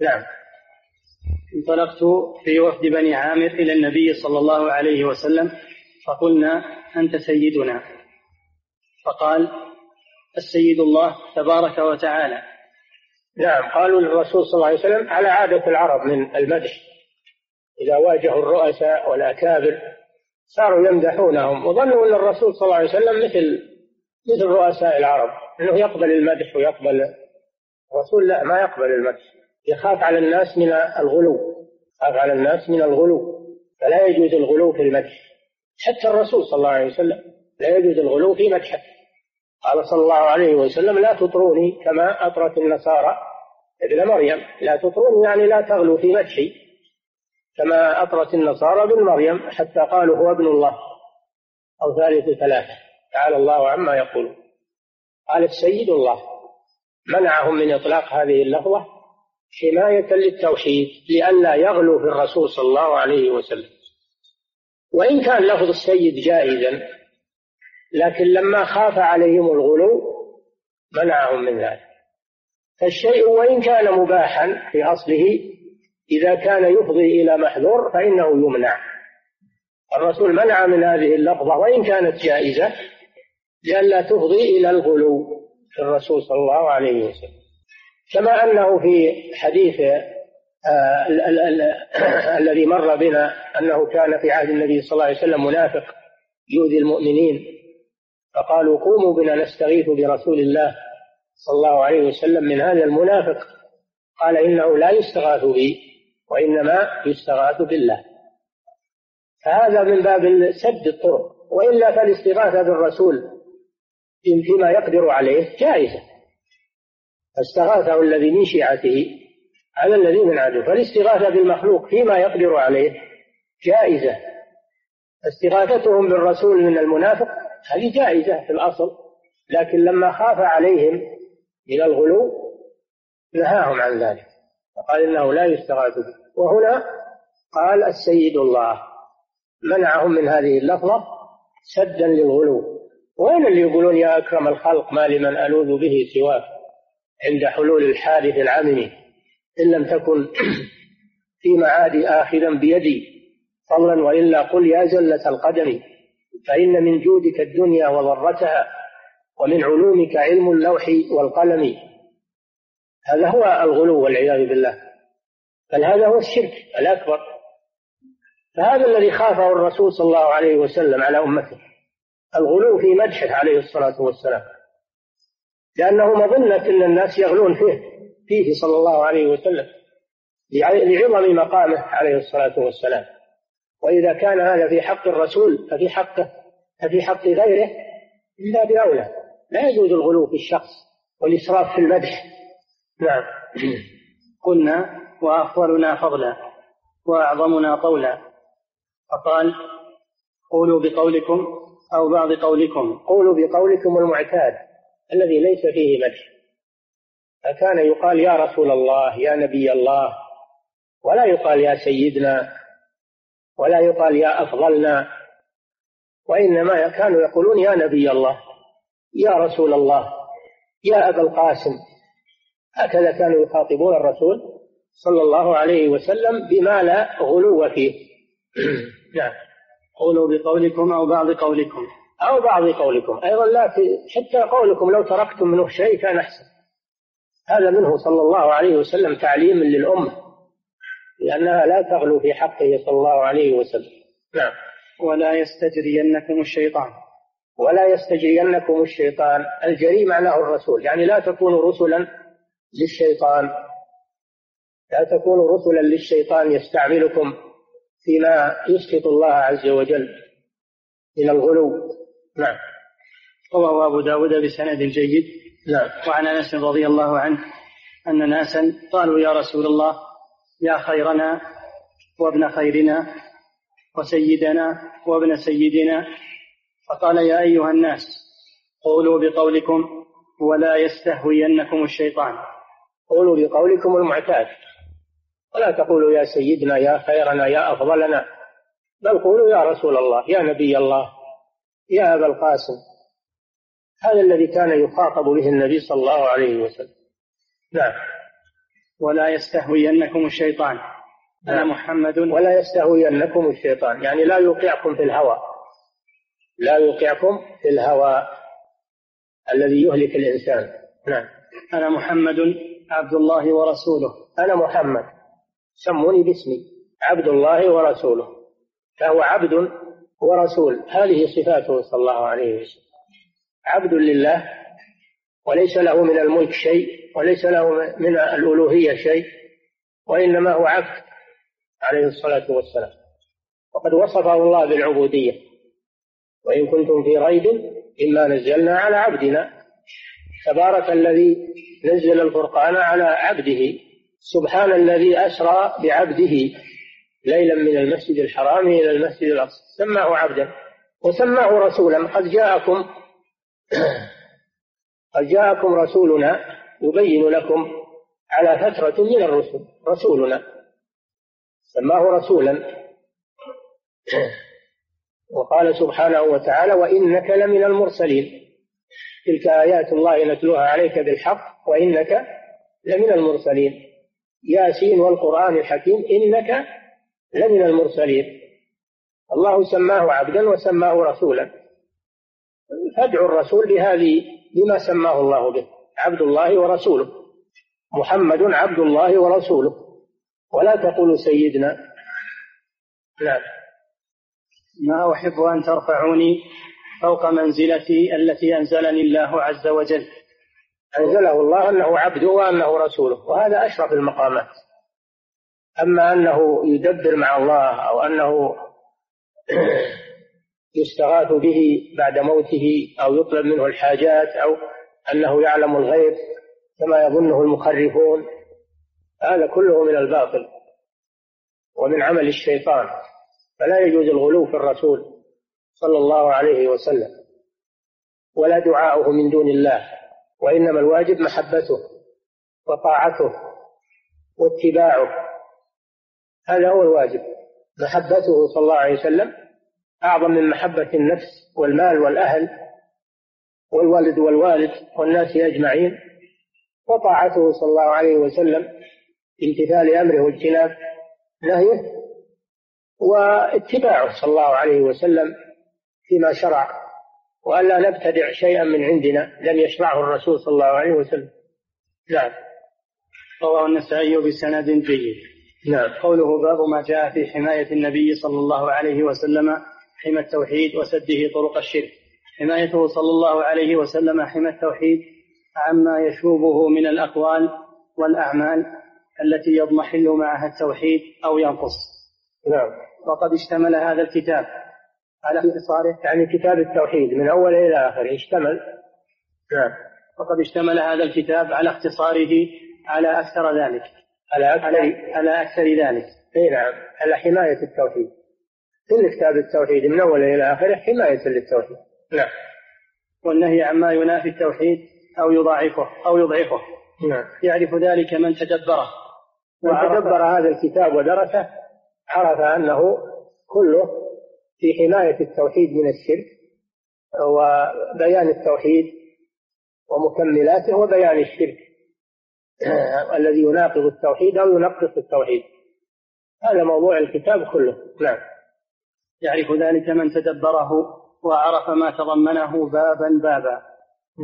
نعم. انطلقت في وفد بني عامر إلى النبي صلى الله عليه وسلم فقلنا أنت سيدنا. فقال السيد الله تبارك وتعالى. نعم قالوا للرسول صلى الله عليه وسلم على عادة العرب من المدح. إذا واجهوا الرؤساء والأكابر صاروا يمدحونهم وظنوا أن الرسول صلى الله عليه وسلم مثل مثل رؤساء العرب أنه يقبل المدح ويقبل الرسول. لا ما يقبل المدح. يخاف على الناس من الغلو يخاف على الناس من الغلو. فلا يجوز الغلو في المدح. حتى الرسول صلى الله عليه وسلم لا يجوز الغلو في مدحه. قال صلى الله عليه وسلم لا تطروني كما أطرت النصارى ابن مريم لا تطروني يعني لا تغلوا في مدحي كما أطرت النصارى ابن مريم حتى قالوا هو ابن الله. أو ثالث ثلاثة تعالى الله عما يقولون. قال السيد الله. منعهم من إطلاق هذه اللفظة حماية للتوحيد لئلا يغلو في الرسول صلى الله عليه وسلم. وإن كان لفظ السيد جائزا لكن لما خاف عليهم الغلو منعهم من ذلك. فالشيء وإن كان مباحا في أصله إذا كان يفضي إلى محذور فإنه يمنع. الرسول منع من هذه اللفظة وإن كانت جائزة لئلا تفضي إلى الغلو في الرسول صلى الله عليه وسلم. كما أنه في حديث آه الذي مر بنا أنه كان في عهد النبي صلى الله عليه وسلم منافق يؤذي المؤمنين فقالوا قوموا بنا نستغيث برسول الله. صلى الله عليه وسلم من هذا المنافق. قال إنه لا يستغاث بي وإنما يستغاث بالله. فهذا من باب سد الطرق. وإلا فالاستغاثة بالرسول فيما يقدر عليه جائزة. فاستغاثه الذي من شيعته على الذي من عدو. فالاستغاثة بالمخلوق فيما يقدر عليه جائزة. استغاثتهم بالرسول من المنافق هذه جائزة في الأصل. لكن لما خاف عليهم من الغلو نهاهم عن ذلك وقال إنه لا يستغاث به. وهنا قال السيد الله منعهم من هذه اللفظة سدا للغلو. وين اللي يقولون يا أكرم الخلق ما لمن ألوذ به سواك عند حلول الحادث العممي؟ إن لم تكن في معادي آخذا بيدي فضلا وإلا قل يا زلة القدم فإن من جودك الدنيا وضرتها ومن علومك علم اللوح والقلم. هذا هو الغلو والعياذ بالله. بل هذا هو الشرك الأكبر. فهذا الذي خافه الرسول صلى الله عليه وسلم على أمته. الغلو في مدحه عليه الصلاة والسلام. لأنه مظنة أن الناس يغلون فيه فيه صلى الله عليه وسلم. لعظم مقامه عليه الصلاة والسلام. وإذا كان هذا في حق الرسول ففي حقه ففي حق غيره إلا بأولى. لا يجوز الغلو في الشخص والإسراف في المدح. نعم. قلنا وأفضلنا فضلا وأعظمنا طولا فقال قولوا بقولكم أو بعض قولكم. قولوا بقولكم المعتاد الذي ليس فيه مدح. فكان يقال يا رسول الله يا نبي الله. ولا يقال يا سيدنا. ولا يقال يا أفضلنا. وإنما كانوا يقولون يا نبي الله. يا رسول الله يا أبا القاسم هكذا كانوا يخاطبون الرسول صلى الله عليه وسلم بما لا غلو فيه. نعم. قولوا بقولكم أو بعض قولكم. أو بعض قولكم. أيضا لا حتى قولكم لو تركتم منه شيء كان أحسن. هذا منه صلى الله عليه وسلم تعليم للأمة لأنها لا تغلو في حقه صلى الله عليه وسلم. نعم. ولا يستجرينكم الشيطان. ولا يستجرينكم الشيطان. الجري معناه الرسول. يعني لا تكونوا رسلا للشيطان. لا تكونوا رسلا للشيطان يستعملكم فيما يسقط الله عز وجل من الغلو. نعم. رواه أبو داود بسند جيد. نعم. وعن أنس رضي الله عنه أن ناسا قالوا يا رسول الله يا خيرنا وابن خيرنا وسيدنا وابن سيدنا. فقال يا أيها الناس قولوا بقولكم ولا يستهوينكم الشيطان. قولوا بقولكم المعتاد. ولا تقولوا يا سيدنا يا خيرنا يا أفضلنا. بل قولوا يا رسول الله يا نبي الله يا أبا القاسم. هذا الذي كان يخاطب به النبي صلى الله عليه وسلم. نعم. ولا يستهوينكم الشيطان. أنا نعم. محمد. ولا يستهوينكم الشيطان. يعني لا يوقعكم في الهوى. لا يوقعكم في الهوى الذي يهلك الإنسان. نعم. أنا محمد عبد الله ورسوله. أنا محمد. سموني باسمي. عبد الله ورسوله. فهو عبد ورسول. هذه صفاته صلى الله عليه وسلم. عبد لله وليس له من الملك شيء وليس له من الألوهية شيء وإنما هو عبد عليه الصلاة والسلام. وقد وصفه الله بالعبودية. وإن كنتم في ريب مما نزلنا على عبدنا. تبارك الذي نزل الفرقان على عبده. سبحان الذي أسرى بعبده. ليلا من المسجد الحرام إلى المسجد الأقصى. سماه عبدا وسماه رسولا. قد جاءكم قد جاءكم رسولنا يبين لكم على فترة من الرسل. رسولنا. سماه رسولا. وقال سبحانه وتعالى وإنك لمن المرسلين. تلك آيات الله نتلوها عليك بالحق وإنك لمن المرسلين. ياسين والقرآن الحكيم إنك لمن المرسلين. الله سماه عبدا وسماه رسولا. فادعوا الرسول بهذه بما سماه الله به عبد الله ورسوله. محمد عبد الله ورسوله. ولا تقولوا سيدنا. نعم. ما أحب أن ترفعوني فوق منزلتي التي أنزلني الله عز وجل. أنزله الله أنه عبده وأنه رسوله وهذا أشرف المقامات. أما أنه يدبر مع الله أو أنه يستغاث به بعد موته أو يطلب منه الحاجات أو أنه يعلم الغيب كما يظنه المخرفون هذا كله من الباطل ومن عمل الشيطان. فلا يجوز الغلو في الرسول صلى الله عليه وسلم ولا دعاؤه من دون الله وإنما الواجب محبته وطاعته واتباعه. هذا هو الواجب. محبته صلى الله عليه وسلم أعظم من محبة النفس والمال والأهل والولد والوالد والناس أجمعين وطاعته صلى الله عليه وسلم امتثال أمره واجتناب نهيه واتباعه صلى الله عليه وسلم فيما شرع وألا نبتدع شيئا من عندنا لم يشرعه الرسول صلى الله عليه وسلم. نعم. رواه النسائي بسند جيد. نعم. قوله باب ما جاء في حماية النبي صلى الله عليه وسلم حمى التوحيد وسده طرق الشرك. حمايته صلى الله عليه وسلم حمى التوحيد عما يشوبه من الأقوال والأعمال التي يضمحل معها التوحيد أو ينقص. نعم. وقد اشتمل هذا الكتاب على اختصاره يعني كتاب التوحيد من أوله إلى آخره اشتمل. نعم. وقد اشتمل هذا الكتاب على اختصاره على أكثر ذلك. على أكثر؟ على, على أكثر ذلك. أي نعم. على حماية التوحيد. كل كتاب التوحيد من أوله إلى آخره حماية للتوحيد. نعم. والنهي عما ينافي التوحيد أو يضاعفه أو يضعفه. نعم. يعرف ذلك من تدبره من تدبر هذا الكتاب ودرسه عرف أنه كله في حماية التوحيد من الشرك وبيان التوحيد ومكملاته وبيان الشرك. الذي يناقض التوحيد أو ينقص التوحيد. هذا موضوع الكتاب كله. نعم. يعرف ذلك من تدبره وعرف ما تضمنه بابا بابا.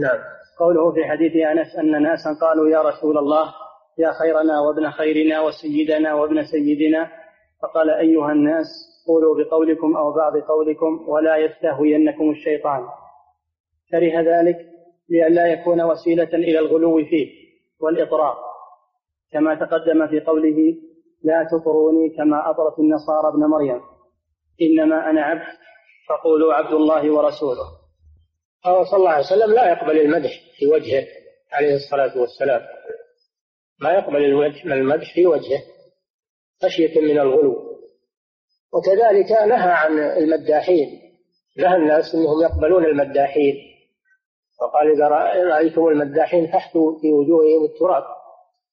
نعم. قوله في حديث أنس أن ناسا قالوا يا رسول الله يا خيرنا وابن خيرنا وسيدنا وابن سيدنا. فقال أيها الناس قولوا بقولكم أو بعض قولكم ولا يستهوينكم الشيطان. كره ذلك لئلا يكون وسيلة إلى الغلو فيه والإطراء كما تقدم في قوله لا تطروني كما أطرت النصارى ابن مريم. إنما أنا عبد فقولوا عبد الله ورسوله. فهو صلى الله عليه وسلم لا يقبل المدح في وجهه عليه الصلاة والسلام. ما يقبل المدح في وجهه. خشية من الغلو. وكذلك نهى عن المداحين. نهى الناس إنهم يقبلون المداحين. وقال إذا رأيتم المداحين فاحثوا في وجوههم التراب.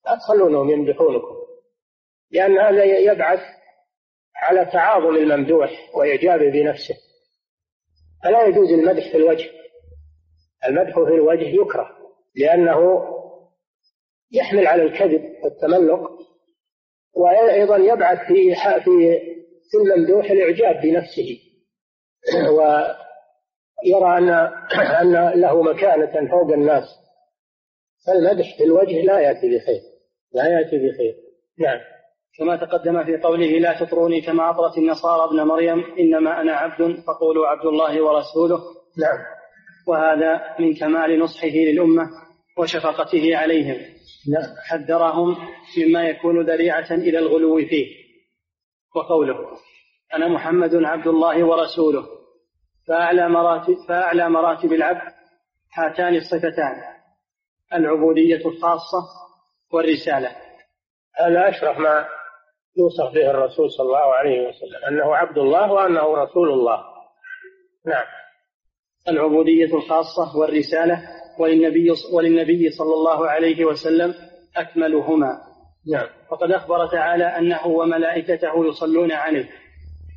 لا تخلونهم يمدحونكم. لأن هذا يبعث على تعاظم الممدوح وإعجابه بنفسه. فلا يجوز المدح في الوجه. المدح في الوجه يكره لأنه يحمل على الكذب والتملق. وأيضا يبعث في في في الممدوح الإعجاب بنفسه. ويرى أن أن له مكانة فوق الناس. فالمدح في الوجه لا يأتي بخير. لا يأتي بخير. نعم. كما تقدم في قوله لا تطروني كما أطرت النصارى ابن مريم إنما أنا عبد فقولوا عبد الله ورسوله. نعم. وهذا من كمال نصحه للأمة وشفقته عليهم. حذرهم مما يكون ذريعة إلى الغلو فيه. وقوله أنا محمد عبد الله ورسوله. فأعلى مراتب, فأعلى مراتب العبد هاتان الصفتان العبودية الخاصة والرسالة. هذا أشرف ما يوصف به الرسول صلى الله عليه وسلم أنه عبد الله وأنه رسول الله. نعم. العبودية الخاصة والرسالة وللنبي, وللنبي صلى الله عليه وسلم أكملهما. نعم. وقد أخبر تعالى أنه وملائكته يصلون عليه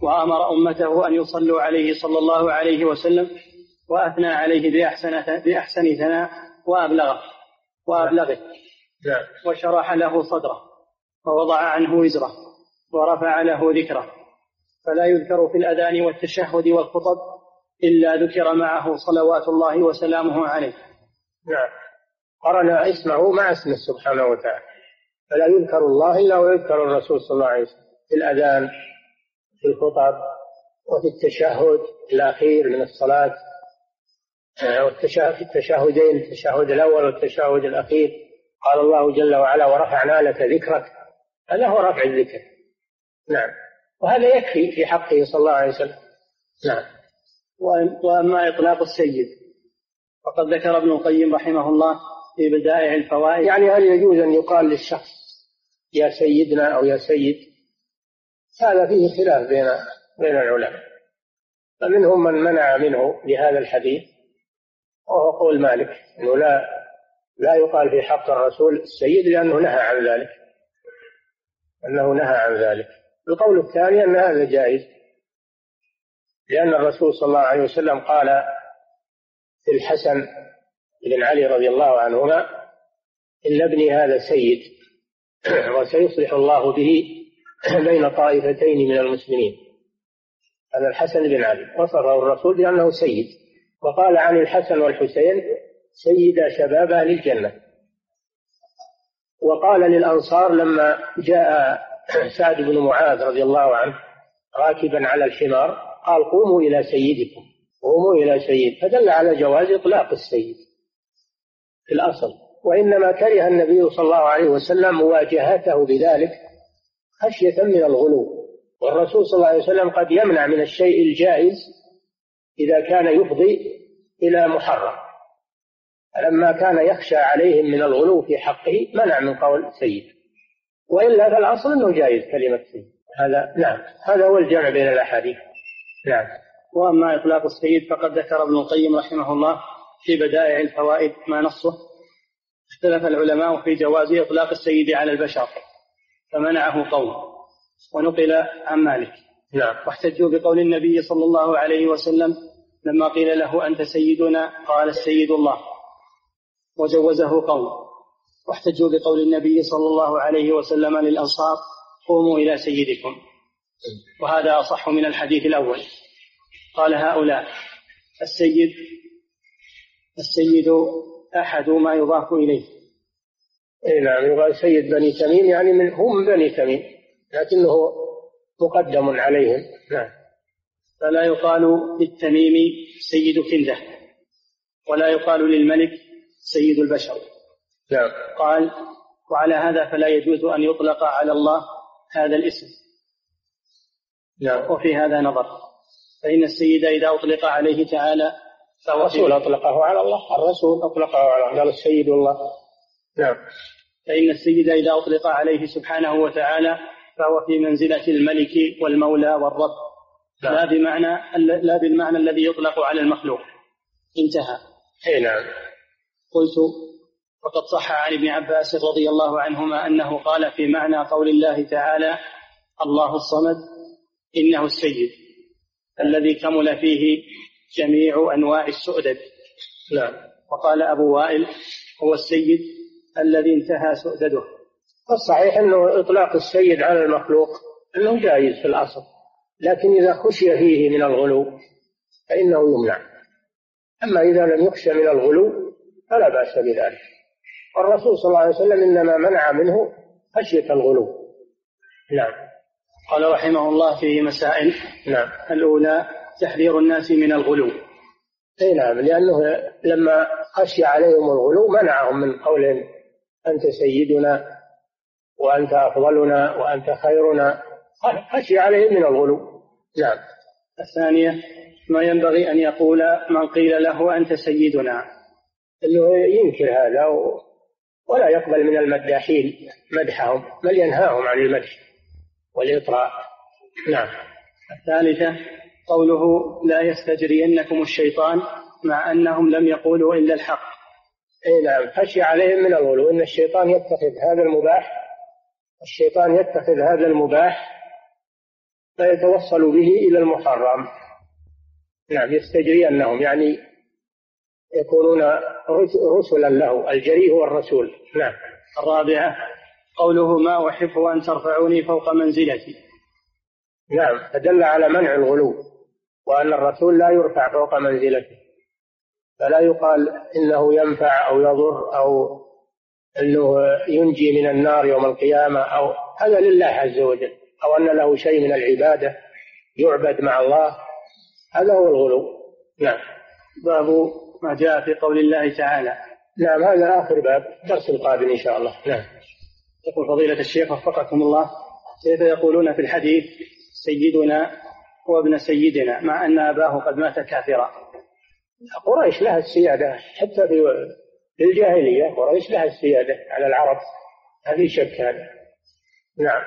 وأمر أمته أن يصلوا عليه صلى الله عليه وسلم وأثنى عليه بأحسن بأحسن ثناء وأبلغه وأبلغه. نعم. وشرح له صدره ووضع عنه وزره ورفع له ذكره. فلا يذكر في الأذان والتشهد والخطب إلا ذكر معه صلوات الله وسلامه عليه. نعم. قرن اسمه مع اسمه سبحانه وتعالى. فلا يذكر الله إلا ويذكر الرسول صلى الله عليه وسلم. في الأذان في الخطب وفي التشهد الأخير من الصلاة. آه، في التشهدين التشهد الأول والتشهد الأخير. قال الله جل وعلا ورفعنا لك ذكرك. هذا هو رفع الذكر. نعم. وهذا يكفي في حقه صلى الله عليه وسلم. نعم. وأما إطلاق السيد. فقد ذكر ابن القيم رحمه الله في بدائع الفوائد. يعني هل يجوز أن يقال للشخص يا سيدنا أو يا سيد؟ هذا فيه خلاف بين بين العلماء. فمنهم من منع منه لهذا الحديث وهو قول مالك إنه لا لا يقال في حق الرسول السيد لأنه نهى عن ذلك. أنه نهى عن ذلك. القول الثاني أن هذا جائز لأن الرسول صلى الله عليه وسلم قال الحسن بن علي رضي الله عنهما إن ابني هذا سيد وسيصلح الله به بين طائفتين من المسلمين. هذا الحسن بن علي. وصفه الرسول بأنه سيد. وقال عن الحسن والحسين سيدا شباب أهل الجنة وقال للأنصار لما جاء سعد بن معاذ رضي الله عنه راكبا على الحمار قال قوموا إلى سيدكم. قوموا إلى سيد فدل على جواز إطلاق السيد في الأصل. وإنما كره النبي صلى الله عليه وسلم مواجهته بذلك خشية من الغلو. والرسول صلى الله عليه وسلم قد يمنع من الشيء الجائز إذا كان يفضي إلى محرم. فلما كان يخشى عليهم من الغلو في حقه منع من قول سيد وإلا فالأصل أنه جائز كلمة سيد هذا نعم. هذا هو الجمع بين الأحاديث. نعم. وأما إطلاق السيد فقد ذكر ابن القيم رحمه الله في بدائع الفوائد ما نصه. اختلف العلماء في جواز إطلاق السيد على البشر فمنعه قوم. ونقل عن مالك. نعم. واحتجوا بقول النبي صلى الله عليه وسلم لما قيل له أنت سيدنا قال السيد الله. وجوزه قوم. واحتجوا بقول النبي صلى الله عليه وسلم للأنصار قوموا إلى سيدكم. وهذا أصح من الحديث الأول. قال هؤلاء السيد السيد أحد ما يضاف إليه. اي نعم يقال سيد بني تميم يعني من هو من بني تميم لكنه مقدم عليهم. نعم. فلا يقال للتميم سيد كنده ولا يقال للملك سيد البشر. نعم. قال وعلى هذا فلا يجوز أن يطلق على الله هذا الاسم. نعم. وفي هذا نظر. فإن السيد إذا أطلق عليه تعالى الرسول أطلقه على الله. الرسول أطلقه على الله. قال السيد الله. نعم. فإن السيد إذا أطلق عليه سبحانه وتعالى فهو في منزلة الملك والمولى والرب. نعم. لا بمعنى لا بالمعنى الذي يطلق على المخلوق. انتهى. اي نعم. قلت وقد صح عن ابن عباس رضي الله عنهما أنه قال في معنى قول الله تعالى الله الصمد إنه السيد. الذي كمل فيه جميع أنواع السؤدد. نعم. وقال أبو وائل هو السيد الذي انتهى سؤدده. الصحيح أنه إطلاق السيد على المخلوق أنه جائز في الأصل لكن إذا خشي فيه من الغلو فإنه يمنع. أما إذا لم يخشى من الغلو فلا بأس بذلك. والرسول صلى الله عليه وسلم إنما منع منه خشية الغلو. نعم. قال رحمه الله فيه مسائل. نعم. الأولى تحذير الناس من الغلو. إي نعم لأنه لما خشي عليهم الغلو منعهم من قولهم أنت سيدنا وأنت أفضلنا وأنت خيرنا. خشي عليهم من الغلو. نعم. الثانية ما ينبغي أن يقول من قيل له أنت سيدنا. إنه ينكر هذا ولا يقبل من المداحين مدحهم بل ينهاهم عن المدح. والإطراء. نعم. الثالثة قوله لا يستجرينكم الشيطان مع أنهم لم يقولوا إلا الحق. إي نعم. خشي عليهم من الغلو. إن الشيطان يتخذ هذا المباح الشيطان يتخذ هذا المباح فيتوصل به إلى المحرم. نعم يستجرينهم يعني يكونون رسلا له الجري هو الرسول نعم. الرابعة قوله ما أحب أن ترفعوني فوق منزلتي. نعم فدل على منع الغلو وأن الرسول لا يرفع فوق منزلته. فلا يقال إنه ينفع أو يضر أو أنه ينجي من النار يوم القيامة أو هذا لله عز وجل أو أن له شيء من العبادة يعبد مع الله هذا هو الغلو. نعم. باب ما جاء في قول الله تعالى. نعم هذا آخر باب الدرس القادم إن شاء الله. نعم. يقول فضيلة الشيخ وفقكم الله كيف يقولون في الحديث سيدنا وابن سيدنا مع أن أباه قد مات كافرا؟ قريش لها السيادة حتى في الجاهلية قريش لها السيادة على العرب في شك هذا. نعم.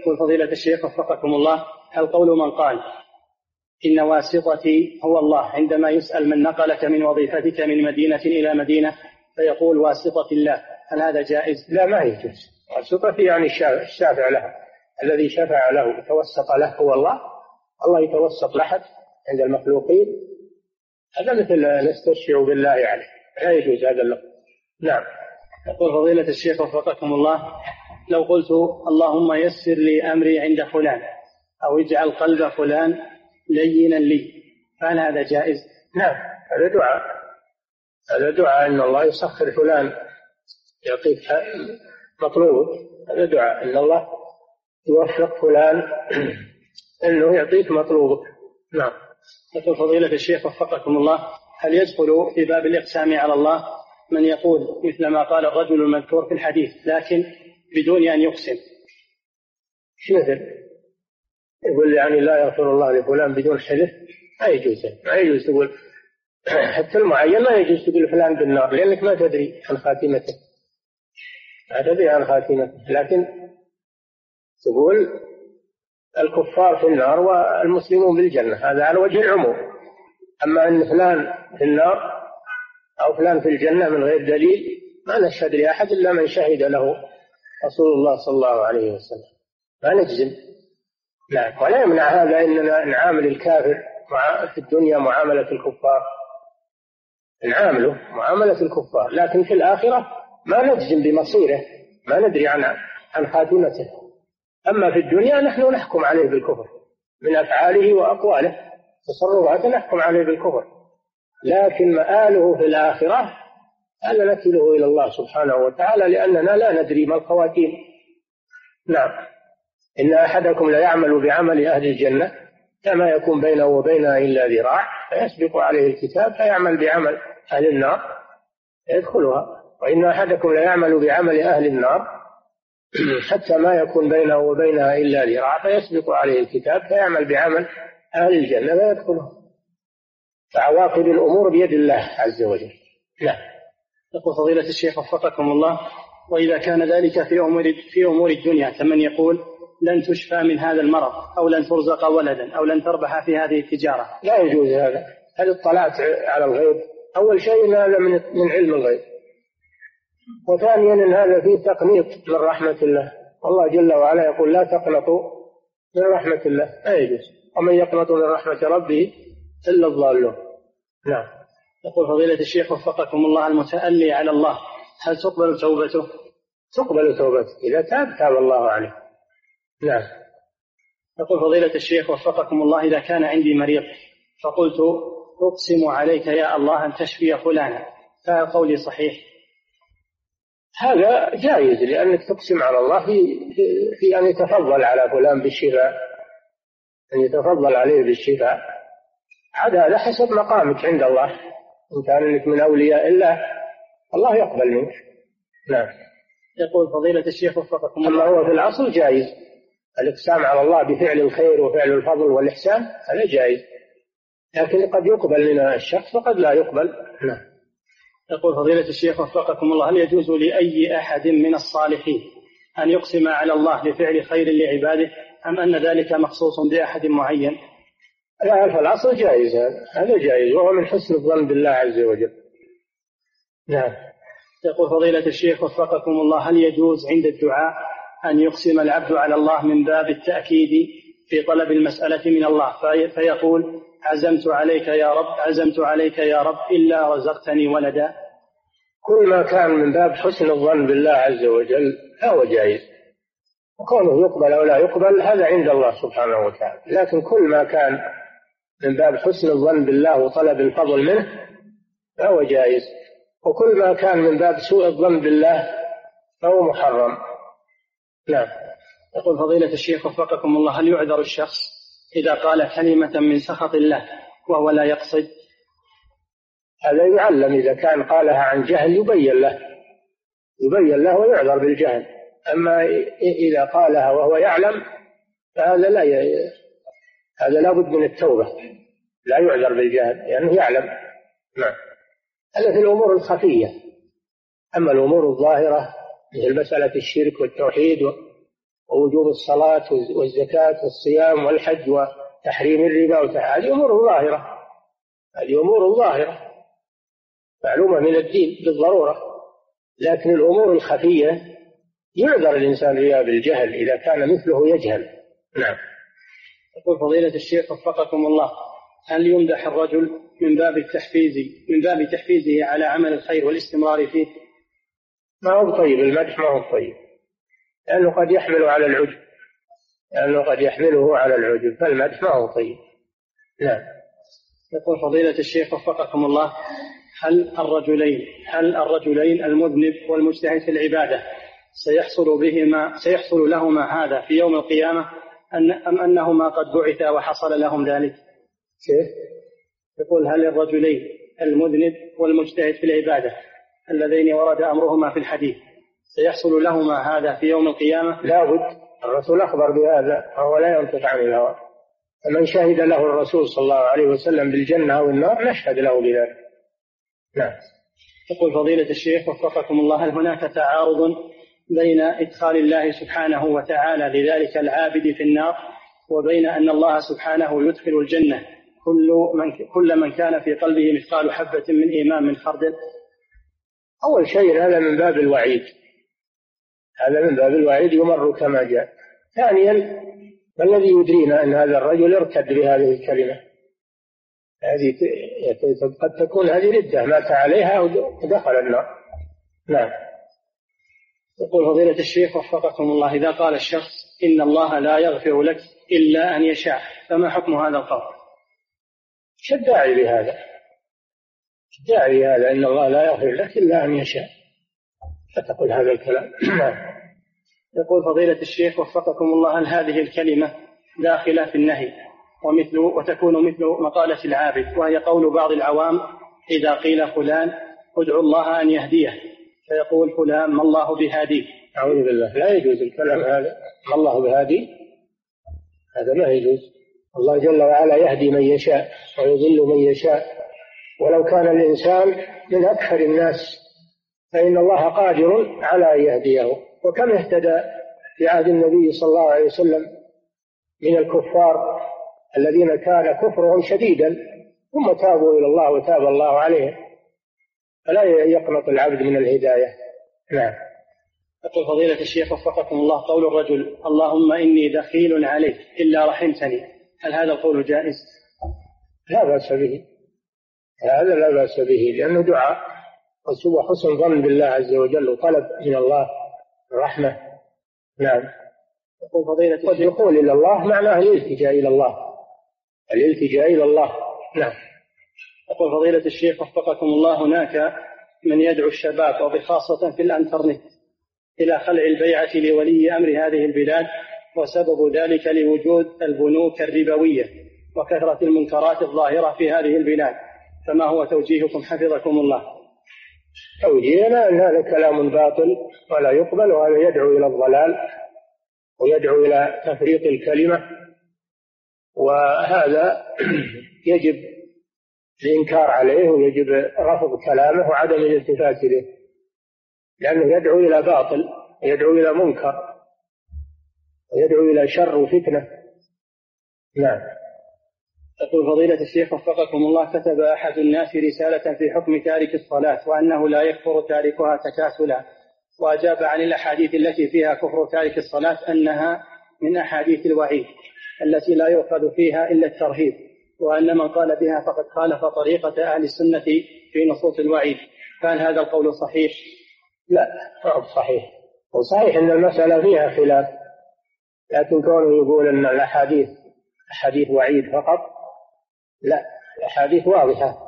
يقول فضيلة الشيخ وفقكم الله هل قول من قال إن واسطتي هو الله عندما يسأل من نقلك من وظيفتك من مدينة إلى مدينة فيقول واسطة الله. هل هذا جائز؟ لا ما يجوز واسطتي يعني الشافع له الذي شفع له توسط له هو الله. الله يتوسط لحد عند المخلوقين. هذا مثل نستشفع بالله عليه. لا يجوز هذا اللفظ. نعم. يقول فضيلة الشيخ وفقكم الله لو قلت اللهم يسر لي أمري عند فلان أو اجعل قلب فلان لينا لي فهل هذا جائز؟ نعم. هذا دعاء. هذا دعاء أن الله يسخر فلان. يعطيك مطلوبك هذا دعاء. إن الله يوفق فلان إنه يعطيك مطلوبك نعم. يقول فضيلة الشيخ وفقكم الله. هل يدخل في باب الإقسام على الله من يقول مثل ما قال الرجل المذكور في الحديث لكن بدون أن يقسم؟ مثل؟ يقول يعني لا يغفر الله لفلان بدون حلف؟ ما يجوز. ما يجوز. تقول حتى المعين ما يجوز تقول فلان بالنار لأنك ما تدري عن خاتمته. تدري عن خاتمته لكن تقول الكفار في النار والمسلمون بالجنة هذا على وجه العموم. أما أن فلان في النار أو فلان في الجنة من غير دليل ما نشهد لأحد إلا من شهد له رسول الله صلى الله عليه وسلم. ما نجزم. نعم ولا يمنع هذا إننا نعامل الكافر في الدنيا معاملة الكفار. نعامله معاملة الكفار لكن في الآخرة ما نجزم بمصيره ما ندري عن عن خاتمته. أما في الدنيا نحن نحكم عليه بالكفر من أفعاله وأقواله. تصرفات نحكم عليه بالكفر. لكن مآله في الآخرة هذا نكله إلى الله سبحانه وتعالى لأننا لا ندري ما الخواتيم. نعم. إن أحدكم ليعمل بعمل أهل الجنة كما يكون بينه وبينها إلا ذراع فيسبق عليه الكتاب فيعمل بعمل أهل النار يدخلها وإن أحدكم ليعمل بعمل أهل النار حتى ما يكون بينه وبينها إلا ذراع فيسبق عليه الكتاب فيعمل بعمل أهل الجنة فيدخلها فعواقب الأمور بيد الله عز وجل. نعم. يقول فضيلة الشيخ وفقكم الله وإذا كان ذلك في أمور في أمور الدنيا كمن يقول لن تشفى من هذا المرض أو لن ترزق ولدا أو لن تربح في هذه التجارة؟ لا يجوز هذا. هل اطلعت على الغيب؟ أول شيء هذا من من علم الغيب. وثانيا إن هذا فيه تقنيط من رحمة الله. الله جل وعلا يقول لا تقنطوا من رحمة الله. لا يجوز. ومن يقنط من رحمة ربه إلا الضالون. نعم. يقول فضيلة الشيخ وفقكم الله المتألي على الله. هل تقبل توبته؟ تقبل توبته. إذا تاب تاب الله عليه. نعم. يقول فضيلة الشيخ وفقكم الله إذا كان عندي مريض فقلت أقسم عليك يا الله أن تشفي فلانا. فهل قولي صحيح؟ هذا جائز لأنك تقسم على الله في, في أن يتفضل على فلان بالشفاء أن يتفضل عليه بالشفاء. هذا هذا حسب مقامك عند الله. إن كان لك من أولياء الله الله يقبل منك. نعم. يقول فضيلة الشيخ وفقكم الله. هو في الأصل جائز. الإقسام على الله بفعل الخير وفعل الفضل والإحسان هذا جائز. لكن قد يقبل من الشخص وقد لا يقبل. نعم. يقول فضيلة الشيخ وفقكم الله هل يجوز لأي أحد من الصالحين أن يقسم على الله بفعل خير لعباده أم أن ذلك مخصوص بأحد معين؟ لا فالأصل جائز هذا. جائز وهو من حسن الظن بالله عز وجل. نعم. يقول فضيلة الشيخ وفقكم الله هل يجوز عند الدعاء أن يقسم العبد على الله من باب التأكيد في طلب المسألة من الله؟ فيقول عزمت عليك يا رب عزمت عليك يا رب إلا رزقتني ولدا. كل ما كان من باب حسن الظن بالله عز وجل فهو جائز. وكونه يقبل أو لا يقبل هذا عند الله سبحانه وتعالى. لكن كل ما كان من باب حسن الظن بالله وطلب الفضل منه فهو جائز. وكل ما كان من باب سوء الظن بالله فهو محرم. نعم. يقول فضيلة الشيخ وفقكم الله هل يعذر الشخص إذا قال كلمة من سخط الله وهو لا يقصد. هذا يعلم إذا كان قالها عن جهل يبين له يبين له ويعذر بالجهل. أما إذا قالها وهو يعلم فهذا لا ي... هذا لابد من التوبة لا يعذر بالجهل لأنه يعني يعلم. نعم. هذا في الأمور الخفية؟ أما الأمور الظاهرة مثل مسألة الشرك والتوحيد ووجوب الصلاة والزكاة والصيام والحج وتحريم الربا هذه أمور ظاهرة. هذه أمور ظاهرة. معلومة من الدين بالضرورة. لكن الأمور الخفية يعذر الإنسان فيها بالجهل إذا كان مثله يجهل. نعم. يقول فضيلة الشيخ وفقكم الله هل يمدح الرجل من باب التحفيز من باب تحفيزه على عمل الخير والاستمرار فيه؟ ما هو طيب المدح ما هو طيب. لأنه قد يحمل على العجب. لأنه قد يحمله على العجب. فالمدح ما هو طيب. نعم. يقول فضيلة الشيخ وفقكم الله هل الرجلين هل الرجلين المذنب والمجتهد في العبادة سيحصل بهما سيحصل لهما هذا في يوم القيامة أن أم أنهما قد بعثا وحصل لهم ذلك؟ كيف؟ يقول هل الرجلين المذنب والمجتهد في العبادة اللذين ورد أمرهما في الحديث؟ سيحصل لهما هذا في يوم القيامة؟ لا بد الرسول أخبر بهذا وهو لا ينطق عن الهوى. فمن شهد له الرسول صلى الله عليه وسلم بالجنة أو النار نشهد له بذلك. نعم. يقول فضيلة الشيخ وفقكم الله هل هناك تعارض بين إدخال الله سبحانه وتعالى لذلك العابد في النار وبين أن الله سبحانه يدخل الجنة؟ كل من كل من كان في قلبه مثقال حبة من إيمان من خردل. أول شيء هذا من باب الوعيد. هذا من باب الوعيد يمر كما جاء. ثانيا ما الذي يدرينا أن هذا الرجل ارتد بهذه الكلمة؟ هذه قد تكون هذه ردة مات عليها ودخل النار. نعم. يقول فضيلة الشيخ وفقكم الله إذا قال الشخص إن الله لا يغفر لك إلا أن يشاء فما حكم هذا القول؟ شو الداعي لهذا؟ الداعي لهذا؟ إن الله لا يغفر لك إلا أن يشاء. فتقول هذا الكلام. يقول فضيلة الشيخ وفقكم الله هل هذه الكلمة داخلة في النهي ومثل وتكون مثل مقالة العابد وهي قول بعض العوام إذا قيل فلان ادعو الله أن يهديه فيقول فلان ما الله بهاديه أعوذ بالله. لا يجوز الكلام هذا. ما الله بهادي؟ هذا ما يجوز. الله جل وعلا يهدي من يشاء ويضل من يشاء. ولو كان الإنسان من أكثر الناس فإن الله قادر على أن يهديه. وكم اهتدى في عهد النبي صلى الله عليه وسلم من الكفار الذين كان كفرهم شديدا ثم تابوا إلى الله وتاب الله عليهم. فلا يقنط العبد من الهداية. نعم. يقول فضيلة الشيخ وفقكم الله قول الرجل اللهم إني دخيل عليك إلا رحمتني. هل هذا القول جائز؟ لا بأس به. هذا لا بأس به لأنه دعاء. وحسن ظن بالله عز وجل وطلب من الله الرحمة. نعم. يقول فضيلة والدخول إلى الله معناه الالتجاء إلى الله. الالتجاء إلى الله. نعم. يقول فضيلة الشيخ وفقكم الله هناك من يدعو الشباب وبخاصة في الإنترنت إلى خلع البيعة لولي أمر هذه البلاد وسبب ذلك لوجود البنوك الربوية وكثرة المنكرات الظاهرة في هذه البلاد. فما هو توجيهكم؟ حفظكم الله. توجيهنا أن هذا كلام باطل ولا يقبل وهذا يدعو إلى الضلال ويدعو إلى تفريط الكلمة. وهذا يجب الإنكار عليه ويجب رفض كلامه وعدم الالتفات إليه لأنه يدعو إلى باطل يدعو إلى منكر ويدعو إلى شر وفتنة. نعم. يقول فضيلة الشيخ وفقكم الله كتب أحد الناس رسالة في حكم تارك الصلاة وأنه لا يكفر تاركها تكاسلا. وأجاب عن الأحاديث التي فيها كفر تارك الصلاة أنها من أحاديث الوعيد التي لا يؤخذ فيها إلا الترهيب وأن من قال بها فقد خالف طريقة أهل السنة في نصوص الوعيد. كان هذا القول صحيح؟ لا ما صحيح. وصحيح أن المسألة فيها خلاف لكن كونه يقول أن الأحاديث أحاديث وعيد فقط لا الأحاديث واضحة.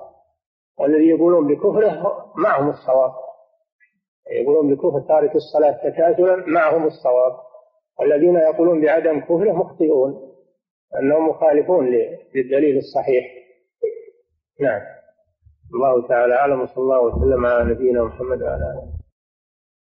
والذي يقولون بكفره معهم الصواب. يقولون بكفر تارك الصلاة تكاسلا معهم الصواب. والذين يقولون بعدم كفره مخطئون أنهم مخالفون للدليل الصحيح. نعم. الله تعالى أعلم وصلى الله وسلم على نبينا محمد وعلى آله.